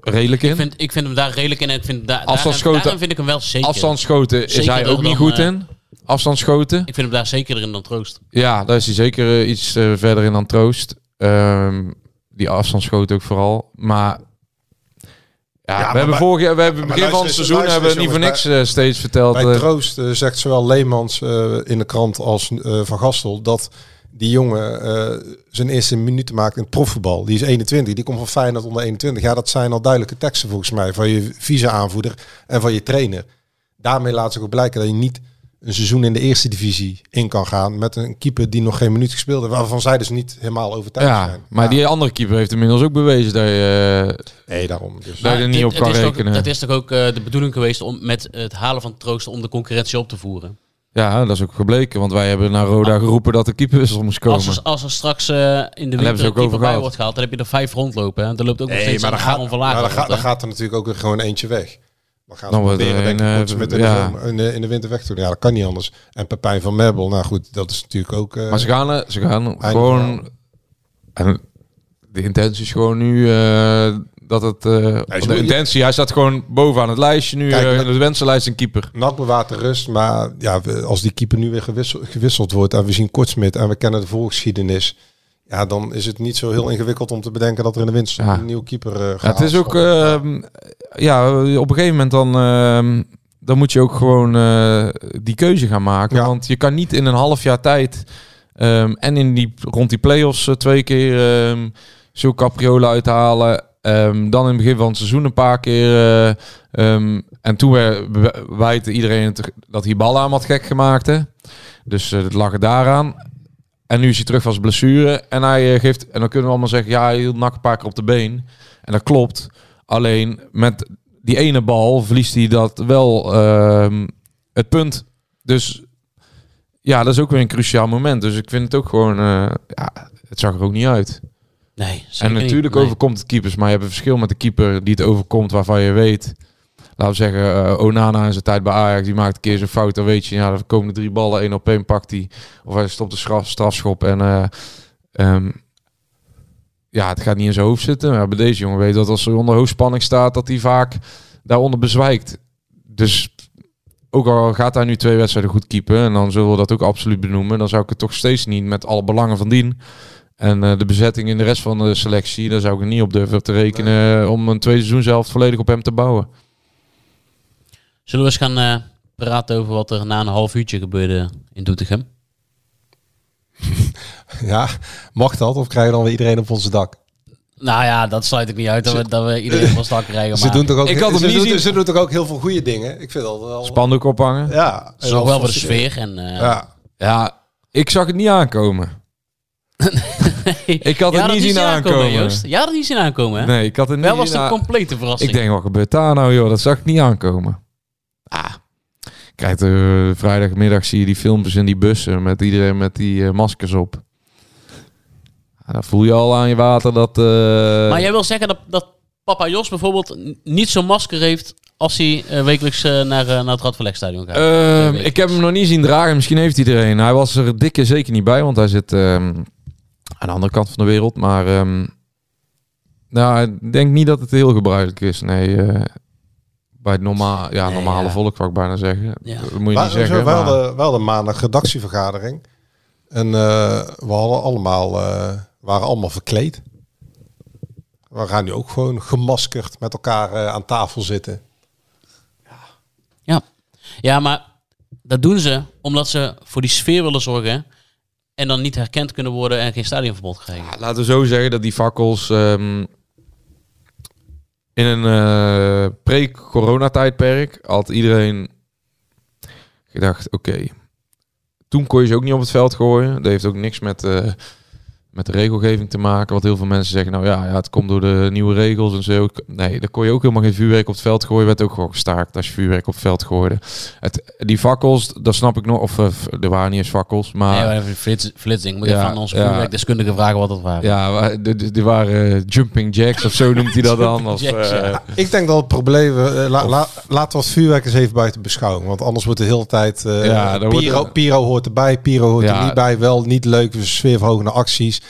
redelijk in. Ik vind, ik vind hem daar redelijk in en ik vind da Afstandsschoten- daarin vind ik hem wel zeker. Afstandsschoten is Zeker hij ook niet eh, goed in. Afstandsschoten. Ik vind hem daar zekerder in dan Troost. Ja, daar is hij zeker eh, iets eh, verder in dan Troost. Ehm, die afstandsschoot ook vooral. Maar ja, we hebben bij- vorig jaar, we hebben begin van het luister seizoen hebben we niet voor niks eh, steeds verteld. Bij eh, Troost eh, zegt zowel Leemans in de krant als Van Gastel dat die jongen zijn eerste minuten maakt in het profvoetbal. Die is 21, die komt van Feyenoord onder 21. Ja, dat zijn al duidelijke teksten volgens mij van je vice-aanvoerder en van je trainer. Daarmee laat zich ook blijken dat je niet een seizoen in de eerste divisie in kan gaan met een keeper die nog geen minuut gespeeld heeft, waarvan zij dus niet helemaal overtuigd ja, zijn. maar Ja. die andere keeper heeft inmiddels ook bewezen dat je, eh, Nee, daarom. Dus. dat je er niet op kan is toch- rekenen. Het is toch ook eh, de bedoeling geweest om met het halen van Troost om de concurrentie op te voeren. Ja, dat is ook gebleken. Want wij hebben naar Roda geroepen dat de keeperwissel moest komen. Als er, als er straks eh, in de winter een keeper bij wordt gehaald, dan heb je er vijf rondlopen. Hè? Dan loopt ook nog Nee, steeds maar een gaat, maar dan, rond, gaat, dan gaat er natuurlijk ook weer gewoon eentje weg. Dan gaan Dan ze er proberen, denk ik, eh, Kortsmit in, de ja. in, de, in de winter weg te doen. Ja, dat kan niet anders. En Pepijn van Merbel, nou goed, dat is natuurlijk ook... eh, Maar ze gaan, eh, ze gaan gewoon... En de intentie is gewoon nu dat het... ze de intentie, hij staat gewoon bovenaan het lijstje nu. Kijk, in de wensenlijst een keeper. NAC bewaart de rust, maar ja, als die keeper nu weer gewisseld, gewisseld wordt en we zien Kortsmit en we kennen de voorgeschiedenis, ja, dan is het niet zo heel ingewikkeld om te bedenken dat er in de winst Ja. een nieuwe keeper uh, Ja, het is ook... ehm, ja, op een gegeven moment dan... ehm, dan moet je ook gewoon eh, die keuze gaan maken. Ja. Want je kan niet in een half jaar tijd... ehm, en in die, rond die play-offs eh, twee keer ehm zo capriolen uithalen. dan in het begin van het seizoen een paar keer. eh, en toen wijte iedereen het, dat Hiballa hem had gek gemaakt. Hè? Dus eh, het lag er daaraan. En nu is hij terug van zijn blessure. En hij eh, geeft. En dan kunnen we allemaal zeggen: ja, hij hield nak een paar keer op de been. En dat klopt. Alleen met die ene bal verliest hij dat wel ehm, het punt. Dus ja, dat is ook weer een cruciaal moment. Dus ik vind het ook gewoon, eh, ja, het zag er ook niet uit. Nee, En niet. natuurlijk Nee. overkomt het keepers, maar je hebt een verschil met de keeper die het overkomt waarvan je weet. Laten we zeggen, eh, Onana in zijn tijd bij Ajax, die maakt een keer zo'n fout. Dan weet je, ja, er komen drie ballen, één op één pakt hij. Of hij stopt de straf, strafschop en eh, ehm, ja, het gaat niet in zijn hoofd zitten. Maar bij deze jongen weet dat als hij onder hoogspanning staat, dat hij vaak daaronder bezwijkt. Dus ook al gaat hij nu twee wedstrijden goed keepen, en dan zullen we dat ook absoluut benoemen, dan zou ik het toch steeds niet met alle belangen van dien. En eh, de bezetting in de rest van de selectie, daar zou ik er niet op durven te rekenen om een tweede seizoen zelf volledig op hem te bouwen. Zullen we eens gaan eh, praten over wat er na een half uurtje gebeurde in Doetinchem? Ja, mag dat? Of krijgen we dan weer iedereen op onze dak? Nou ja, dat sluit ik niet uit dat we, dat we iedereen op ons dak krijgen. Ze doen toch ook, Ik had hem ze niet doen, zien. ze doen toch ook heel veel goede dingen? Ik vind dat wel... Spandoek ophangen. Ja. het is nog wel voor de sfeer. En, eh, Ja. Ja, ik zag het niet aankomen. Ik had het dat niet zien aankomen. Joost. Ja, dat niet zien aankomen, hè? Nee, ik had het niet Wel was een complete verrassing. Ik denk, wat gebeurt daar nou, joh? Dat zag ik niet aankomen. Kijk, eh, vrijdagmiddag zie je die filmpjes in die bussen met iedereen met die eh, maskers op. Ja, dan voel je al aan je water dat... eh, Maar jij wil zeggen dat, dat papa Jos bijvoorbeeld niet zo'n masker heeft als hij eh, wekelijks naar, naar het Radverlegstadion gaat? Ehm, ik heb hem nog niet zien dragen. Misschien heeft hij er een. Hij was er dikke zeker niet bij, want hij zit ehm, aan de andere kant van de wereld. Maar ehm, nou, ik denk niet dat het heel gebruikelijk is. Nee, bij het normaal, ja, Nee, normale ja. volk, wou ik bijna zeggen. Ja. Dat moet je Maar, niet zeggen. we, maar- hadden, we hadden maandag redactievergadering. En eh, we hadden allemaal, eh, waren allemaal verkleed. We gaan nu ook gewoon gemaskerd met elkaar eh, aan tafel zitten. Ja. ja, maar dat doen ze omdat ze voor die sfeer willen zorgen en dan niet herkend kunnen worden en geen stadionverbod krijgen. Ja, laten we zo zeggen dat die fakkels ehm, in een eh, pre-corona-tijdperk had iedereen gedacht, oké, toen kon je ze ook niet op het veld gooien. Dat heeft ook niks met, eh, met de regelgeving te maken. Wat heel veel mensen zeggen, nou ja, ja, het komt door de nieuwe regels en zo. Nee, dan kon je ook helemaal geen vuurwerk op het veld gooien. Werd ook gewoon gestaakt als je vuurwerk op het veld gooide. Het, die fakkels, dat snap ik nog. Of eh, er waren niet eens fakkels, maar... Nee, even flits, flitsing. Moet je Ja, van onze ja. vuurwerkdeskundige vragen wat dat waren. Ja, die waren eh, jumping jacks of zo noemt hij dat dan. Jacks, eh, ja. Ik denk dat het probleem... eh, la, la- laten we het vuurwerk eens even buiten beschouwing. Want anders wordt de hele tijd... eh, Ja, wordt Piro, Piro hoort erbij, Piro hoort Ja. er niet bij. Wel niet leuk, sfeerverhogende acties.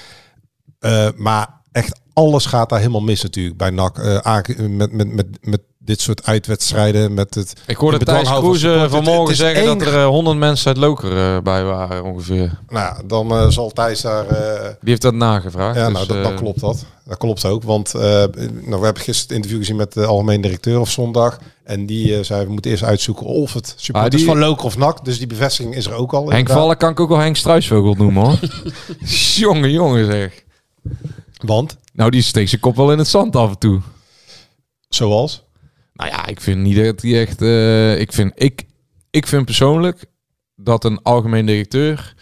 Eh, maar echt alles gaat daar helemaal mis natuurlijk bij NAC. eh, met, met, met, met dit soort uitwedstrijden. Met het, Ik hoorde Thijs Kroeze vanmorgen Het- zeggen dat er eh, 100 mensen uit Loker eh, bij waren ongeveer. Nou, dan eh, zal Thijs daar... eh, Die heeft dat nagevraagd. Ja, dus, nou, dat, dan klopt dat. Dat klopt ook. Want nou, we hebben gisteren het interview gezien met de algemeen directeur of zondag. En die zei, we moeten eerst uitzoeken of het supporters Ah, die- van Loker of NAC. Dus die bevestiging is er ook al. Henk inderdaad. Vallen kan ik ook wel Henk Struisvogel noemen hoor. jongen, jongen zeg. Want, Nou, die steekt zijn kop wel in het zand af en toe. zoals... Nou ja, ik vind niet dat hij echt... eh, ik, vind, ik, ik vind persoonlijk dat een algemeen directeur...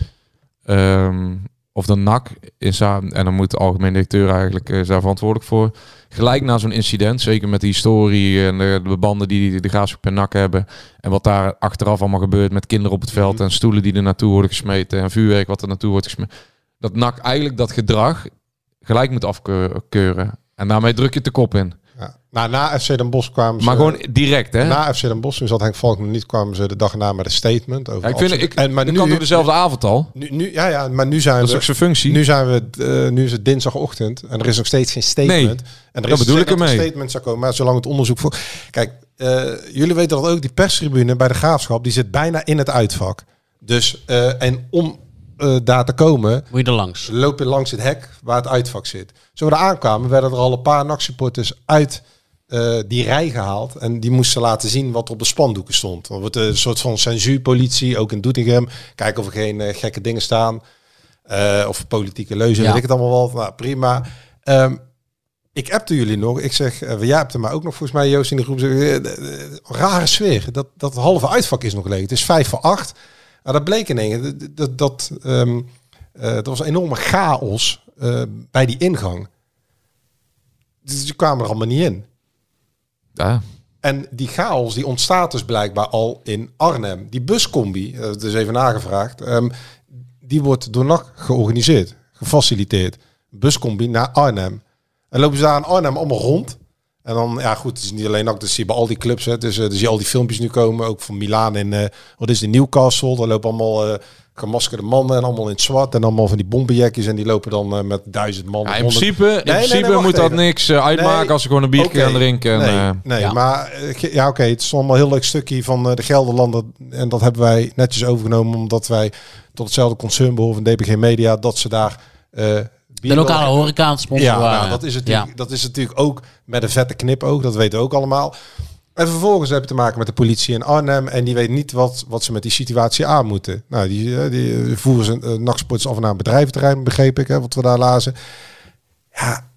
ehm, of de NAC, is daar, en dan moet de algemeen directeur eigenlijk eh, is daar verantwoordelijk voor. Gelijk na zo'n incident, zeker met die historie en de, de banden die de Graafschap en NAC hebben. En wat daar achteraf allemaal gebeurt met kinderen op het veld en stoelen die er naartoe worden gesmeten en vuurwerk wat er naartoe wordt gesmeten. Dat NAC eigenlijk dat gedrag gelijk moet afkeuren. En daarmee druk je de kop in. Ja. Nou, na FC Den Bosch kwamen ze... Maar gewoon direct, hè? Na FC Den Bosch, toen zat Henk Valk nog niet, kwamen ze de dag erna met een statement. Over Ja, ik vind, ik, en, maar nu, kan door dezelfde avond al. nu, nu, ja, ja, maar nu zijn Dat is we... ook zijn functie. Nu zijn we, eh, nu is het dinsdagochtend en er is nog steeds geen statement. Nee, en er dat is bedoel ik er ermee. een statement zou komen, maar zolang het onderzoek voor. Kijk, eh, jullie weten dat ook die perstribune bij de graafschap die zit bijna in het uitvak. Dus eh, en om eh, daar te komen, Moet je er langs. loop je langs het hek waar het uitvak zit. Zo we er aankwamen, werden er al een paar NAC-supporters uit eh, die rij gehaald. En die moesten laten zien wat er op de spandoeken stond. Er wordt een soort van censuurpolitie, ook in Doetinchem. Kijken of er geen eh, gekke dingen staan. Of politieke leuzen, Ja. weet ik het allemaal wel. Nou, prima. Ehm, ik appte jullie nog. Ik zeg, eh jij hebt er maar ook nog volgens mij, Joost, in de groep. Zeg, eh, rare sfeer. Dat, dat halve uitvak is nog leeg. Het is vijf voor acht. Maar dat bleek in één. Dat, dat, dat, eh, er was een enorme chaos eh, bij die ingang. Dus je kwamen er allemaal niet in. Ja. En die chaos die ontstaat dus blijkbaar al in Arnhem. Die buscombi, eh, dat is even nagevraagd, ehm, die wordt door NAC georganiseerd, gefaciliteerd. Buscombi naar Arnhem. En lopen ze daar in Arnhem allemaal rond. En dan, ja goed, het is niet alleen NAC, dus zie je bij al die clubs. Hè. Dus, uh, dus zie je al die filmpjes nu komen, ook van Milaan en uh, wat is het, Newcastle. Daar lopen allemaal uh, gemaskerde mannen en allemaal in het zwart. En allemaal van die bombenjekjes en die lopen dan met duizend man. Ja, in principe, in nee, principe nee, moet dat niks uitmaken als ze gewoon een biertje okay. gaan drinken. En, nee, ja. maar ja, oké, okay, het is allemaal een heel leuk stukje van de Gelderlanden. En dat hebben wij netjes overgenomen omdat wij tot hetzelfde concern behoren van DPG Media. Dat ze daar... de lokale horeca aan sponsor ja, nou, dat, is natuurlijk, ja. dat is natuurlijk ook met een vette knipoog. Dat weten we ook allemaal. En vervolgens heb je te maken met de politie in Arnhem. En die weet niet wat, wat ze met die situatie aan moeten. Nou, die, die voeren ze uh, nachtsports af naar een bedrijventerrein, begreep ik, hè, wat we daar lazen. Ja,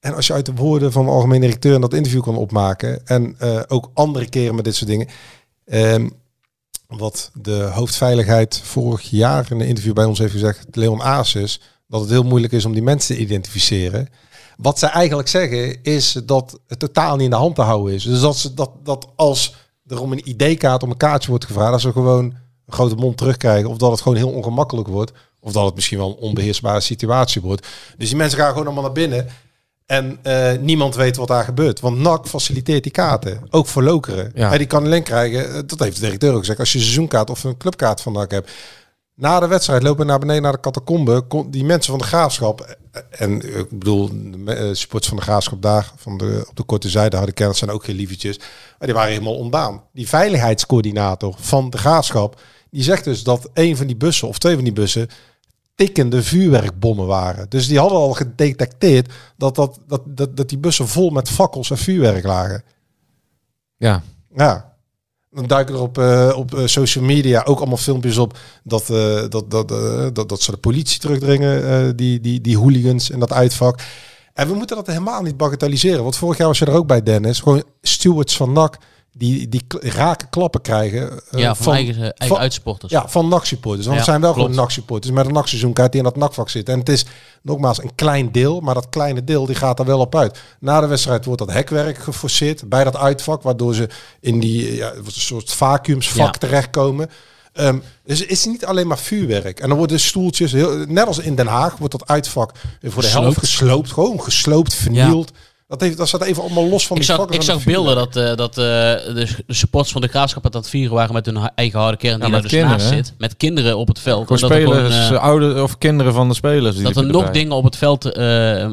en als je uit de woorden van de algemene directeur in dat interview kan opmaken. En uh, ook andere keren met dit soort dingen. Um, wat de hoofdveiligheid vorig jaar in een interview bij ons heeft gezegd, Leon Asus, dat het heel moeilijk is om die mensen te identificeren. Wat zij eigenlijk zeggen is dat het totaal niet in de hand te houden is. Dus dat, ze, dat, dat als er om een ID-kaart om een kaartje wordt gevraagd, dat ze gewoon een grote mond terugkrijgen. Of dat het gewoon heel ongemakkelijk wordt. Of dat het misschien wel een onbeheersbare situatie wordt. Dus die mensen gaan gewoon allemaal naar binnen. En uh, niemand weet wat daar gebeurt. Want NAC faciliteert die kaarten. Ook voor lokeren. Ja. En die kan alleen krijgen, dat heeft de directeur ook gezegd, als je een seizoenkaart of een clubkaart van NAC hebt. Na de wedstrijd lopen naar beneden naar de catacombe. Die mensen van de graafschap. En ik bedoel, de supporters van de graafschap daar van de, op de korte zijde hadden kennis zijn ook geen lievertjes. Maar die waren helemaal ontdaan. Die veiligheidscoördinator van de graafschap. Die zegt dus dat een van die bussen of twee van die bussen tikkende vuurwerkbommen waren. Dus die hadden al gedetecteerd dat, dat, dat, dat, dat die bussen vol met fakkels en vuurwerk lagen. Ja. Ja. Dan duiken er op, uh, op uh, social media ook allemaal filmpjes op dat, uh, dat, dat, dat, dat ze de politie terugdringen, die, die, die hooligans in dat uitvak. En we moeten dat helemaal niet bagatelliseren. Want vorig jaar was je er ook bij, Dennis. Gewoon stewards van NAC die, die rake klappen krijgen. Uh, ja, van, van eigen, eigen van, uitsporters. Ja, van NAC-supporters. Want ja, het zijn wel klopt. gewoon NAC-supporters met een NAC-seizoenkaart die in dat NAC-vak zit. En het is nogmaals een klein deel, maar dat kleine deel die gaat er wel op uit. Na de wedstrijd wordt dat hekwerk geforceerd bij dat uitvak, waardoor ze in die ja, een soort vacuümsvak ja. terechtkomen. Um, dus het is niet alleen maar vuurwerk. En dan worden stoeltjes, heel, net als in Den Haag, wordt dat uitvak voor de helft gesloopt. Gewoon gesloopt, vernield. Ja. Dat, heeft, dat staat even allemaal los van ik die zag, Ik zag beelden dat, uh, dat uh, de, de supporters van de graafschap het aan het vieren waren met hun eigen harde kern die ja, daar dus kinderen, naast zit. Met kinderen op het veld. Voor spelers, gewoon, uh, oude of kinderen van de spelers. Die dat er nog dingen op het veld,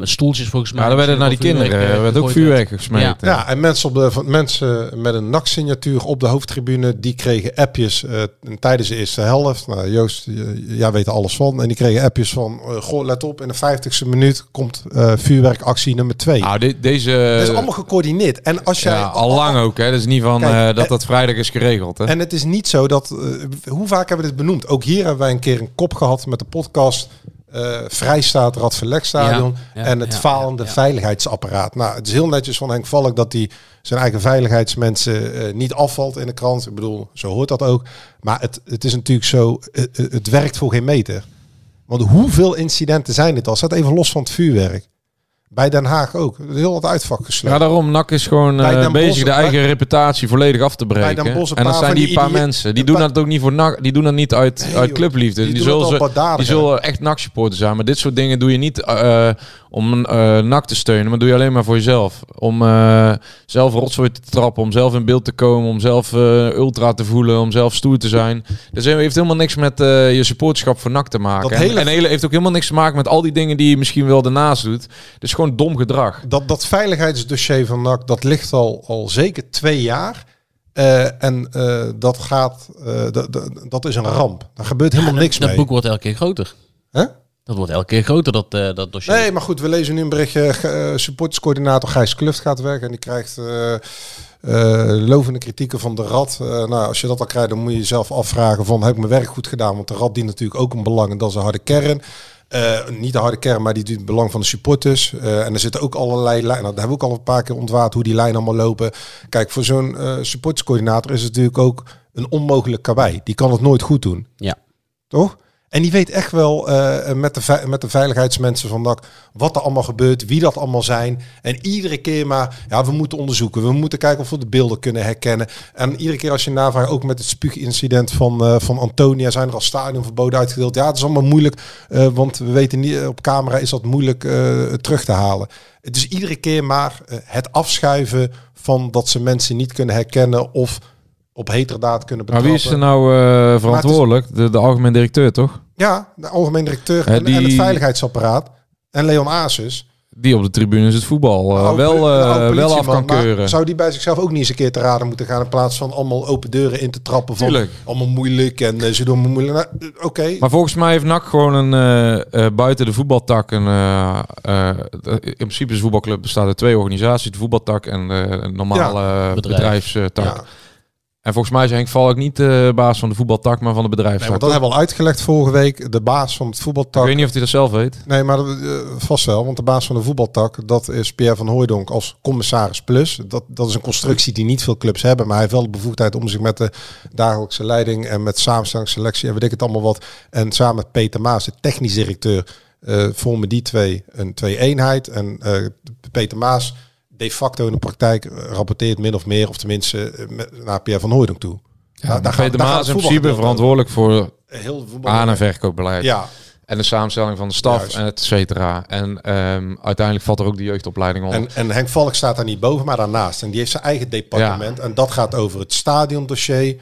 stoeltjes volgens mij. Ja, dan werden naar die kinderen. Er werd ook vuurwerk gesmeten. Ja. ja, en mensen, op de, van, mensen met een NAC-signatuur op de hoofdtribune, die kregen appjes tijdens de eerste helft. Nou, Joost, jij weet er alles van. En die kregen appjes van, goh, let op, in de 50ste minuut komt vuurwerkactie nummer 2. Nou, dit, deze... Dat is allemaal gecoördineerd. En als jij... Ja, al lang ook. Hè? Dat is niet van Kijk, uh, dat dat vrijdag is geregeld. Hè? En het is niet zo dat... Uh, hoe vaak hebben we dit benoemd? Ook hier hebben wij een keer een kop gehad met de podcast... Uh, Vrijstaat Radverlegstadion ja, ja, en het ja, falende veiligheidsapparaat. Nou, het is heel netjes van Henk Valk dat hij zijn eigen veiligheidsmensen uh, niet afvalt in de krant. Ik bedoel, zo hoort dat ook. Maar het, het is natuurlijk zo, het, het werkt voor geen meter. Want hoeveel incidenten zijn dit al? Zet even los van het vuurwerk. Bij Den Haag ook. Heel wat uitvak. Ja, daarom. NAC is gewoon uh, bezig de eigen bij, reputatie volledig af te breken. en dan zijn die, die paar mensen. Die doen dat ook niet voor NAC. Die doen dat niet uit, nee, uit clubliefde. Die, die zullen, ze, die zullen echt NAC-supporters zijn. Maar dit soort dingen doe je niet uh, om uh, NAC te steunen. Maar doe je alleen maar voor jezelf. Om uh, zelf rotzooi te trappen. Om zelf in beeld te komen. Om zelf uh, ultra te voelen. Om zelf stoer te zijn. Dus het heeft helemaal niks met uh, je supporterschap voor NAC te maken. Dat hele... En, en heeft ook helemaal niks te maken met al die dingen die je misschien wel daarnaast doet. Dus gewoon dom gedrag. Dat, dat veiligheidsdossier van NAC, dat ligt al, al zeker twee jaar. Uh, en uh, dat gaat, uh, dat is een ramp. Daar gebeurt helemaal ja, niks dat mee. Dat boek wordt elke keer groter. Huh? Dat wordt elke keer groter, dat, uh, dat dossier. Nee, maar goed, we lezen nu een berichtje. Uh, supporterscoördinator Gijs Kluft gaat weg en die krijgt uh, lovende kritieken van de rad. nou, als je dat al krijgt, dan moet je jezelf afvragen van heb ik mijn werk goed gedaan? Want de rad dient natuurlijk ook een belang en dat is een harde kern. Niet de harde kern, maar die doet het belang van de supporters. En er zitten ook allerlei lijnen. Nou, daar hebben we ook al een paar keer ontwaard hoe die lijnen allemaal lopen. Kijk, voor zo'n supporterscoördinator is het natuurlijk ook een onmogelijk karwei. Die kan het nooit goed doen. Ja. Toch? En die weet echt wel eh, met, de met de veiligheidsmensen van NAC wat er allemaal gebeurt, wie dat allemaal zijn. En iedere keer maar, ja, we moeten onderzoeken. We moeten kijken of we de beelden kunnen herkennen. En iedere keer als je navraagt, ook met het spuugincident van, eh, van Antonia, zijn er al stadionverboden uitgedeeld. Ja, het is allemaal moeilijk, eh, want we weten niet, op camera is dat moeilijk terug te halen. Is iedere keer maar het afschuiven van dat ze mensen niet kunnen herkennen of op heterdaad kunnen Maar betrappen. wie is er nou eh, verantwoordelijk? De, de algemeen directeur, toch? Ja, de algemeen directeur en, die- en het veiligheidsapparaat. En Leon Asus. Die op de tribunes het voetbal eh, wel, eh, wel af kan maar keuren. Zou die bij zichzelf ook niet eens een keer te raden moeten gaan... in plaats van allemaal open deuren in te trappen van... Tuurlijk. allemaal moeilijk en ze doen me moeilijk. Nou, Oké, Maar volgens mij heeft NAC gewoon een buiten de voetbaltak een. in principe is de voetbalclub bestaat uit twee organisaties: de voetbaltak en de een normale Bedrijf. bedrijfstak. ja. En volgens mij is Henk Valk niet de baas van de voetbaltak, maar van de Nee, bedrijfstak. want dat hebben we al uitgelegd vorige week. De baas van het Ik voetbaltak... weet niet of hij dat zelf weet. Nee, maar eh, vast wel. Want de baas van de voetbaltak, dat is Pierre van Hooijdonk als commissaris plus. Dat, dat is een constructie die niet veel clubs hebben. Maar hij heeft wel de bevoegdheid om zich met de dagelijkse leiding en met samenstelling, selectie en weet ik het allemaal wat. En samen met Peter Maas, de technisch directeur, eh, vormen die twee een twee-eenheid. En eh, Peter Maas de facto in de praktijk eh, rapporteert min of meer, of tenminste eh, naar Pierre van Hooijdonk toe. Ja, daar gaat- gaat Maas het in principe verantwoordelijk voor Heel aan- en verkoopbeleid. Ja, En de samenstelling van de staf, Juist. en et cetera. En ehm, uiteindelijk valt er ook de jeugdopleiding onder. En, en Henk Valk staat daar niet boven, maar daarnaast. En die heeft zijn eigen departement. En dat gaat over het stadiondossier,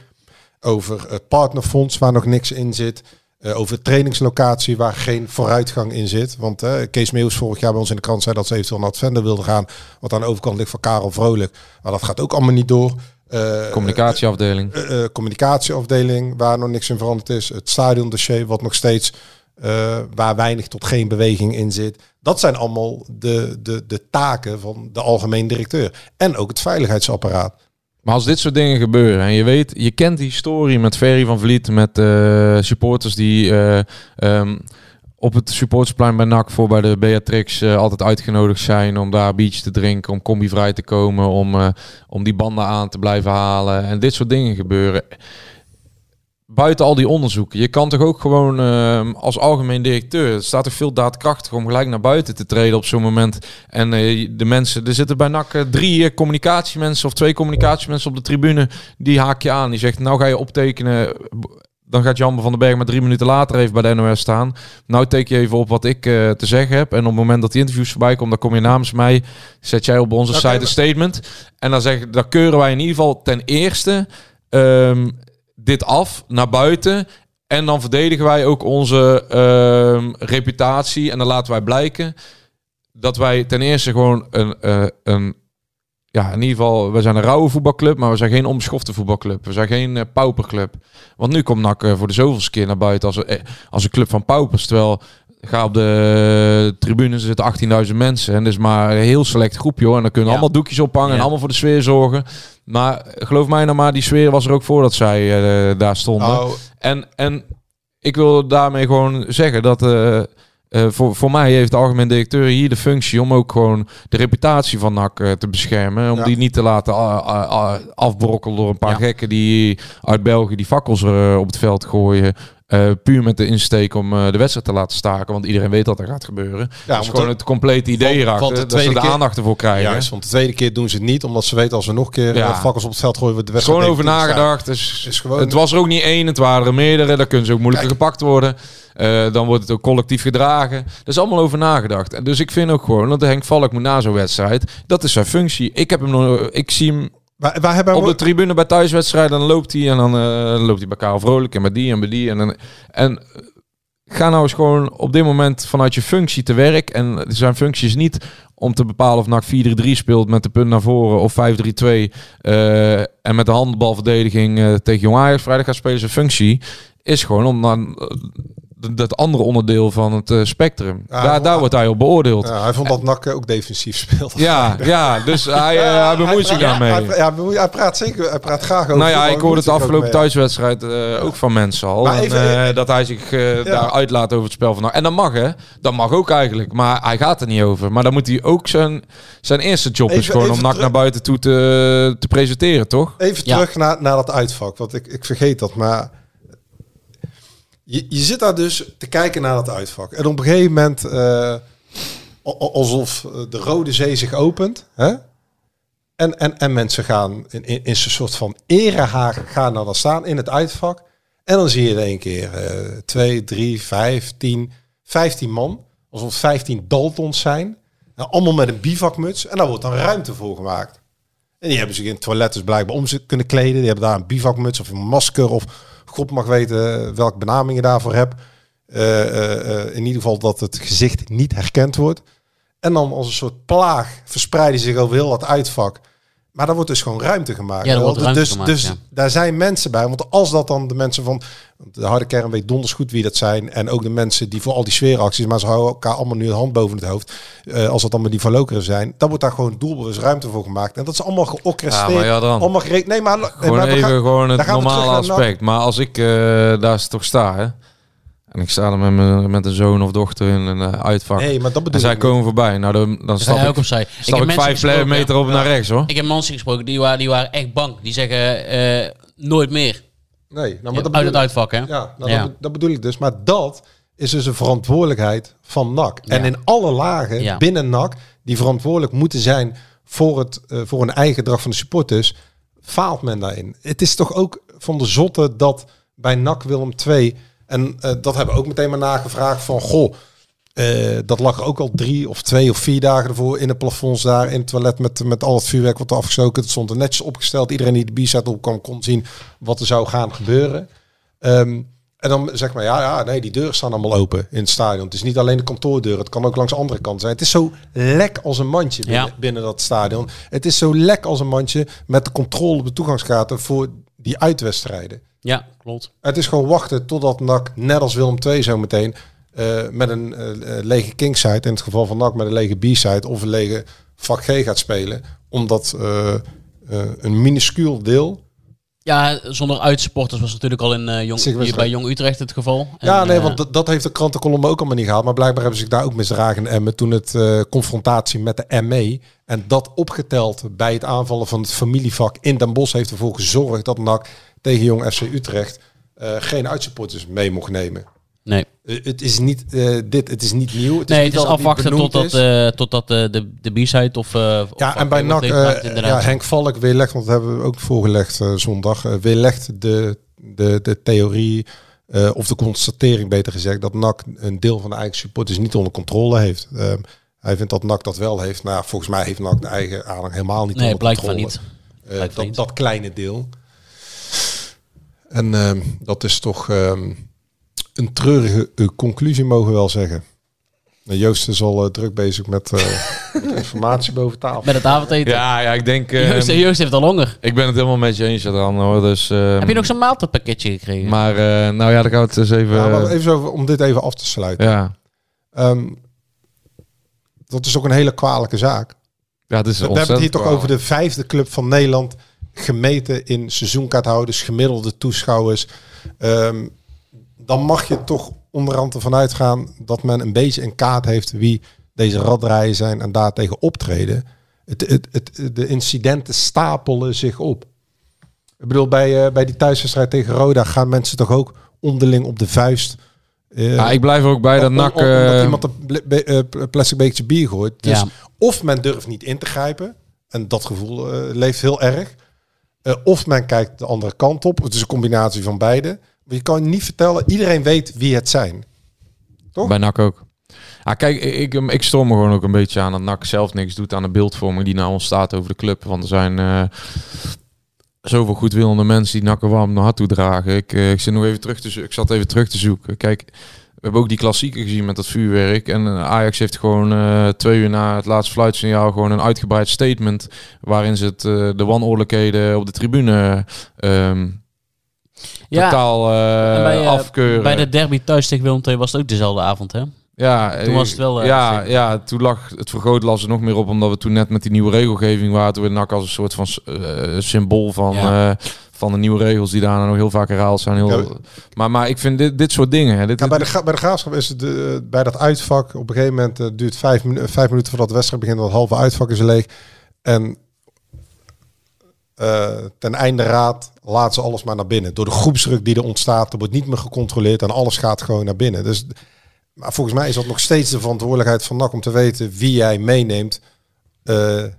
over het partnerfonds waar nog niks in zit. Eh, over trainingslocatie waar geen vooruitgang in zit. Want eh, Kees Meeuws vorig jaar bij ons in de krant zei dat ze eventueel naar het Vende wilde gaan. Wat aan de overkant ligt van Karel Vrolijk. Maar dat gaat ook allemaal niet door. Eh, Communicatieafdeling. communicatieafdeling waar nog niks in veranderd is. Het stadiondossier wat nog steeds waar weinig tot geen beweging in zit. Dat zijn allemaal de, de, de taken van de algemeen directeur. En ook het veiligheidsapparaat. Maar als dit soort dingen gebeuren en je weet, je kent die historie met Ferry van Vliet, met eh, supporters die eh, ehm, op het supportersplein bij NAC voor bij de Beatrix eh, altijd uitgenodigd zijn om daar beach te drinken, om combi vrij te komen, om, om die banden aan te blijven halen en dit soort dingen gebeuren. Buiten al die onderzoeken, je kan toch ook gewoon ehm, als algemeen directeur, het staat toch veel daadkrachtig om gelijk naar buiten te treden op zo'n moment. En eh, de mensen, er zitten bij NAC eh, drie eh, communicatiemensen of twee communicatiemensen op de tribune, die haak je aan. Die zegt, nou ga je optekenen, dan gaat Jan van den Berg maar drie minuten later even bij de NOS staan. Nou teken je even op wat ik te zeggen heb. En op het moment dat die interviews voorbij komen, dan kom je namens mij, zet jij op onze site een statement. En dan zeg dan keuren wij in ieder geval ten eerste ehm, dit af naar buiten. En dan verdedigen wij ook onze ehm, reputatie. En dan laten wij blijken dat wij ten eerste gewoon een, eh, een ja, in ieder geval, we zijn een rauwe voetbalclub, maar we zijn geen onbeschofte voetbalclub. We zijn geen eh, pauperclub. Want nu komt NAC eh, voor de zoveelste keer naar buiten als, een- als een club van paupers. Terwijl, ga op de tribunes, er zitten 18.000 mensen. En dat is maar een heel select groepje hoor. En dan kunnen Ja. allemaal doekjes ophangen en allemaal voor de sfeer zorgen. Maar geloof mij nou maar, die sfeer was er ook voordat zij eh, daar stonden. Nou, En, en ik wil daarmee gewoon zeggen dat eh, eh, voor, voor mij heeft de algemeen directeur hier de functie om ook gewoon de reputatie van NAC te beschermen. Om Ja. die niet te laten afbrokkelen door een paar Ja. gekken die uit België die fakkels op het veld gooien. Eh, puur met de insteek om eh, de wedstrijd te laten staken. Want iedereen weet dat er gaat gebeuren. Ja, want gewoon het complete idee want de dat ze de aandacht ervoor krijgen. juist, want de tweede keer doen ze het niet. Omdat ze weten als we nog een keer Ja. vakkels op het veld gooien... we de wedstrijd gewoon over nagedacht. Dus Is gewoon- Het was er ook niet één, het waren er meerdere. Dan kunnen ze ook moeilijker Kijk. gepakt worden. Eh, dan wordt het ook collectief gedragen. Er is allemaal over nagedacht. En dus ik vind ook gewoon dat Henk Valk moet na zo'n wedstrijd. Dat is zijn functie. Ik, heb hem nog, ik zie hem Wij hebben op de tribune bij thuiswedstrijden. Dan loopt hij en dan eh, loopt hij bij Karel Vrolijk en bij die en bij die. En, dan, en eh, ga nou eens gewoon op dit moment vanuit je functie te werk. En zijn functie is niet om te bepalen of NAC 4-3-3 speelt met de punt naar voren of 5-3-2. eh, en met de handbalverdediging tegen Jong Ajax vrijdag gaat spelen. Zijn functie is gewoon om dan dat andere onderdeel van het eh, spectrum. Ja, daar, hij- daar wordt hij op beoordeeld. Ja, hij vond dat NAC ook defensief speelde. Ja, ja, dus hij, eh, hij bemoeit zich daarmee. Hij, ja, bemoeit- hij praat zeker, hij praat graag over Nou ja, ik hoorde het hij afgelopen thuiswedstrijd eh, ook van mensen al. Maar En, even- eh, dat hij zich eh, daar uitlaat over het spel van NAC. En dat mag hè, dat mag ook eigenlijk. Maar hij gaat er niet over. Maar dan moet hij ook zijn, zijn eerste job is gewoon om NAC terug- naar buiten toe te, te presenteren, toch? Even Ja. terug naar, naar dat uitvak, want ik, ik vergeet dat. Maar je, zit daar dus te kijken naar dat uitvak. En op een gegeven moment, eh, alsof eh, de Rode Zee zich opent. Hè? En, en, en mensen gaan in, in, zo'n soort van erehaag gaan naar dat staan in het uitvak. En dan zie je in één keer eh, twee, drie, vijf, tien, vijftien man. Alsof vijftien Daltons zijn. Nou, allemaal met een bivakmuts. En daar wordt dan ruimte voor gemaakt. En die hebben zich in het toilet dus blijkbaar om kunnen kleden. Die hebben daar een bivakmuts of een masker of God mag weten welke benaming je daarvoor hebt. Eh, eh, eh, in ieder geval dat het gezicht niet herkend wordt. En dan als een soort plaag verspreiden zich over heel dat uitvak. Maar daar wordt dus gewoon ruimte gemaakt. Ja, er wordt Dus- ruimte dus, gemaakt, dus ja. daar zijn mensen bij. Want als dat dan de mensen van... want De harde kern weet donders goed wie dat zijn. En ook de mensen die voor al die sfeeracties... maar ze houden elkaar allemaal nu de hand boven het hoofd. eh, als dat allemaal die verlokeren zijn. Dan wordt daar gewoon doelbewust ruimte voor gemaakt. En dat is allemaal georchestreerd. Ja, maar ja, dan. allemaal gere- Nee, maar... nee, Gewoon maar even gaan- gewoon het normale naar- aspect. Maar als ik eh, daar toch sta, hè, en ik sta er met, mijn, met een zoon of dochter in een eh, uitvak. Nee, maar dat bedoel en zij ik niet. komen voorbij. Nou, dan, dan stap ik, ook op zij. stap ik, vijf meter op ja. naar rechts, hoor. Ik heb mensen gesproken, die waren, die waren echt bang. Die zeggen eh, nooit meer. Nee, nou, maar Ja, dat uit het uitvak, hè? Ja, nou, Ja. Dat, be- dat bedoel ik dus. Maar dat is dus een verantwoordelijkheid van NAC. En in alle lagen Ja. binnen NAC die verantwoordelijk moeten zijn voor, het, eh, voor een eigen gedrag van de supporters, faalt men daarin. Het is toch ook van de zotte dat bij NAC Willem II, en eh, dat hebben we ook meteen maar nagevraagd van, goh, eh, dat lag er ook al drie of twee of vier dagen ervoor in de plafonds daar in het toilet met, met al het vuurwerk wat er afgestoken. Het stond er netjes opgesteld. Iedereen die de b-side op kwam kon zien wat er zou gaan gebeuren. Ehm, en dan zeg maar, ja, ja, nee, die deuren staan allemaal open in het stadion. Het is niet alleen de kantoordeur, het kan ook langs de andere kant zijn. Het is zo lek als een mandje binnen, Ja. binnen dat stadion. Het is zo lek als een mandje met de controle op de toegangskaarten voor die uitwedstrijden. Ja, klopt. Het is gewoon wachten totdat NAC, net als Willem II zo meteen, eh, met een eh, lege kingside, in het geval van NAC met een lege b-side of een lege vak G gaat spelen. Omdat een minuscuul deel Ja, zonder uitsupporters was natuurlijk al in Jong, bij. Jong Utrecht het geval. Ja, En, nee, want dat, heeft de krantenkolom ook allemaal niet gehaald. Maar blijkbaar hebben ze zich daar ook misdragen in Emmen. Toen het confrontatie met de ME. En dat opgeteld bij het aanvallen van het familievak in Den Bosch heeft ervoor gezorgd dat NAC tegen Jong FC Utrecht eh, geen uitsupporters mee mocht nemen. Nee, Eh, het is niet eh, dit, het is niet nieuw. Het is nee niet het is niet afwachten totdat, is. eh totdat de, de B-side of... of Ja, en bij NAC, ja. Henk Valk weerlegt, want dat hebben we ook voorgelegd zondag, weerlegt de, de, de theorie, of de constatering beter gezegd, dat NAC een deel van de eigen supporters niet onder controle heeft. Ehm, hij vindt dat NAC dat wel heeft. Nou, volgens mij heeft NAC de eigen aanhang helemaal niet Nee, onder blijkt van controle. niet. Eh, Blijkt van dat, niet. dat kleine deel. En ehm, dat is toch ehm, een treurige eh, conclusie, mogen we wel zeggen. Nou, Joost is al eh, druk bezig met, eh, met informatie boven tafel. Met het avondeten. Ja, ja, ik denk... eh, Joost, Joost heeft het al honger. ik ben het helemaal met je eens, dan hoor. Dus, Heb je nog zo'n maaltijdpakketje gekregen? Maar, eh, nou ja, dan gaan we het eens even... Ja, maar even zo, om dit even af te sluiten. ja. Ehm, dat is ook een hele kwalijke zaak. ja, het is We, we hebben het hier toch over de vijfde club van Nederland. Gemeten in seizoenkaarthouders, gemiddelde toeschouwers. Ehm, dan mag je toch onderhand ervan uitgaan dat men een beetje een kaart heeft wie deze radrijen zijn en daartegen optreden. Het, het, het, de incidenten stapelen zich op. Ik bedoel, bij, eh, bij die thuiswedstrijd tegen Roda gaan mensen toch ook onderling op de vuist. Eh, Ja, ik blijf er ook bij dat omdat eh, iemand een plastic bekertje bier gooit. Dus Ja. of men durft niet in te grijpen. En dat gevoel leeft heel erg. Eh, of men kijkt de andere kant op. Het is een combinatie van beide. Maar je kan niet vertellen, iedereen weet wie het zijn. Toch? Bij NAC ook. Ja, kijk, ik, ik, me gewoon ook een beetje aan dat NAC zelf niks doet aan de beeldvorming die nou ontstaat over de club. Want er zijn eh, zoveel goedwillende mensen die NAC er warm naar hart toe dragen. Ik, eh, ik, zit nog even terug te ik zat even terug te zoeken. Kijk, hebben ook die klassieker gezien met dat vuurwerk. En eh, Ajax heeft gewoon eh, twee uur na het laatste fluitsignaal gewoon een uitgebreid statement. Waarin ze het, eh, de wanordelijkheden op de tribune ehm, ja, totaal bij, afkeuren. bij de derby thuis tegen Willem II was het ook dezelfde avond, hè? Ja, Toen was het wel, ja, zeker. ja, toen lag het vergrootglas er nog meer op, omdat we toen net met die nieuwe regelgeving waren. Toen we NAC als een soort van symbool van, Ja. Van de nieuwe regels die daarna nog heel vaak herhaald zijn. Heel, Ja. maar, maar ik vind dit, dit soort dingen. Hè, dit, Ja, bij, de, bij de graafschap is het eh, bij dat uitvak. Op een gegeven moment eh, duurt vijf, minu- vijf minuten voordat de wedstrijd begint. Dat halve uitvak is leeg. En eh, ten einde raad laat ze alles maar naar binnen. Door de groepsdruk die er ontstaat, er wordt niet meer gecontroleerd en alles gaat gewoon naar binnen. Dus, maar volgens mij is dat nog steeds de verantwoordelijkheid van NAC om te weten wie jij meeneemt eh,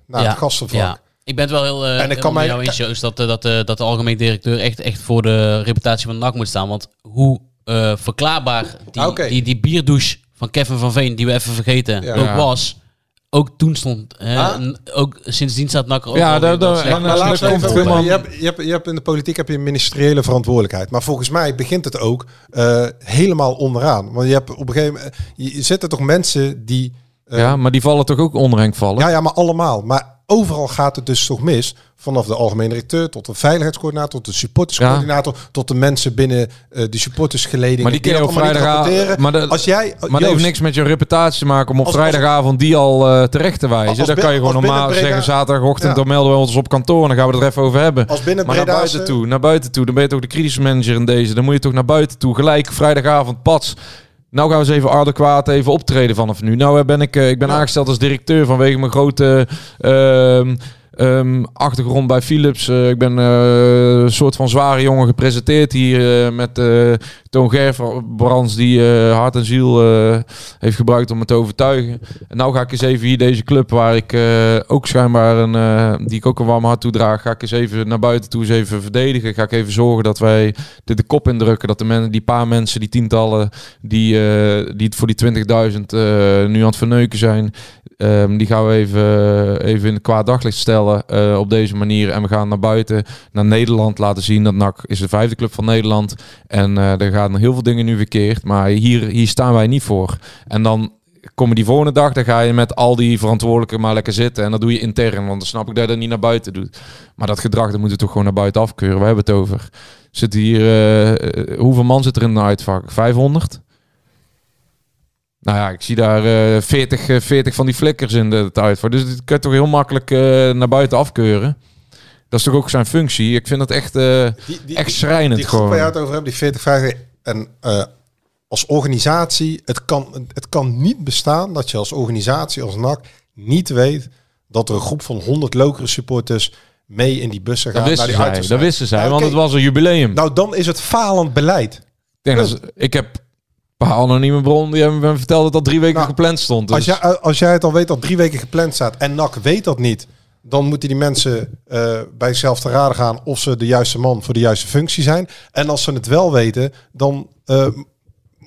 naar het gastenvak. Ja. Ik ben het wel heel, uh, En ik kan mij- jou eens, Joost, dat, eh, dat, eh, dat de algemeen directeur echt, echt voor de reputatie van NAC moet staan. Want hoe eh, verklaarbaar die, Ah, die, die bierdouche van Kevin van Veen, die we even vergeten, Ja. ook was... Ook toen stond, eh, Ah. ook sindsdien staat NAC er ook Ja, daar- dat je, hebt, je, hebt, je hebt in de politiek heb je een ministeriële verantwoordelijkheid. Maar volgens mij begint het ook eh, helemaal onderaan. Want je hebt op een gegeven moment... Je zitten toch mensen die... eh, ja, maar die vallen toch ook onderheng vallen? ja, ja, maar allemaal. Maar overal gaat het dus toch mis. Vanaf de algemene directeur tot de veiligheidscoördinator... tot de supporterscoördinator... tot de mensen binnen eh die supportersgeledingen... Maar die kun je dat op vrijdagavond- maar de- Als jij... Maar dat heeft niks met je reputatie te maken om op Als- vrijdagavond die al eh, terecht te wijzen. Als dan kan je gewoon normaal Breda- zeggen zaterdagochtend, Ja. dan melden we ons op kantoor en dan gaan we het er even over hebben. Als binnen maar naar buiten toe, naar buiten toe, dan ben je toch de kritische manager in deze. Dan moet je toch naar buiten toe, gelijk vrijdagavond, pats. Nou gaan we eens even adequaat even optreden vanaf nu. Nou eh, ben ik, eh, ik ben aangesteld als directeur vanwege mijn grote ehm, ehm, achtergrond bij Philips. Eh, ik ben eh, een soort van zware jongen gepresenteerd hier eh, met Toon Gerbrands die hart en ziel heeft gebruikt om me te overtuigen. En nou ga ik eens even hier deze club waar ik ook schijnbaar een, die ik ook een warm hart toedraag, ga ik eens even naar buiten toe eens even verdedigen. Ga ik even zorgen dat wij dit de kop indrukken. Dat de mensen, die paar mensen, die tientallen die, die het voor die 20.000 eh, nu aan het verneuken zijn, ehm, die gaan we even, even in het kwaad daglicht stellen eh, op deze manier. En we gaan naar buiten, naar Nederland laten zien dat NAC is de vijfde club van Nederland. En eh, er gaan heel veel dingen nu verkeerd. Maar hier, hier staan wij niet voor. En dan komen die volgende dag, dan ga je met al die verantwoordelijken maar lekker zitten. En dat doe je intern, want dan snap ik dat je dat niet naar buiten doet. Maar dat gedrag, dat moeten we toch gewoon naar buiten afkeuren. We hebben het over. Zitten hier, eh, eh, hoeveel man zit er in de uitvak? 500? Nou ja, ik zie daar eh 40, eh, 40 van die flikkers in de, het uitvak. Dus dit kun je toch heel makkelijk eh, naar buiten afkeuren. Dat is toch ook zijn functie. Ik vind dat echt, eh, die, die, echt schrijnend die gewoon. waar je het over hebt, die 40, 50... En eh, als organisatie, het kan, het kan niet bestaan dat je als organisatie, als NAC, niet weet dat er een groep van 100 lokere supporters mee in die bussen gaan Dat naar wisten die zij, dat wisten zij Nou, want het was een jubileum. Nou, dan is het falend beleid. Ik, denk dat ik heb paar anonieme bronnen die hebben me verteld dat dat drie weken Nou, gepland stond. Dus. Als, jij, als jij het al weet dat drie weken gepland staat en NAC weet dat niet, dan moeten die mensen eh, bij zichzelf te raden gaan of ze de juiste man voor de juiste functie zijn. En als ze het wel weten, dan eh,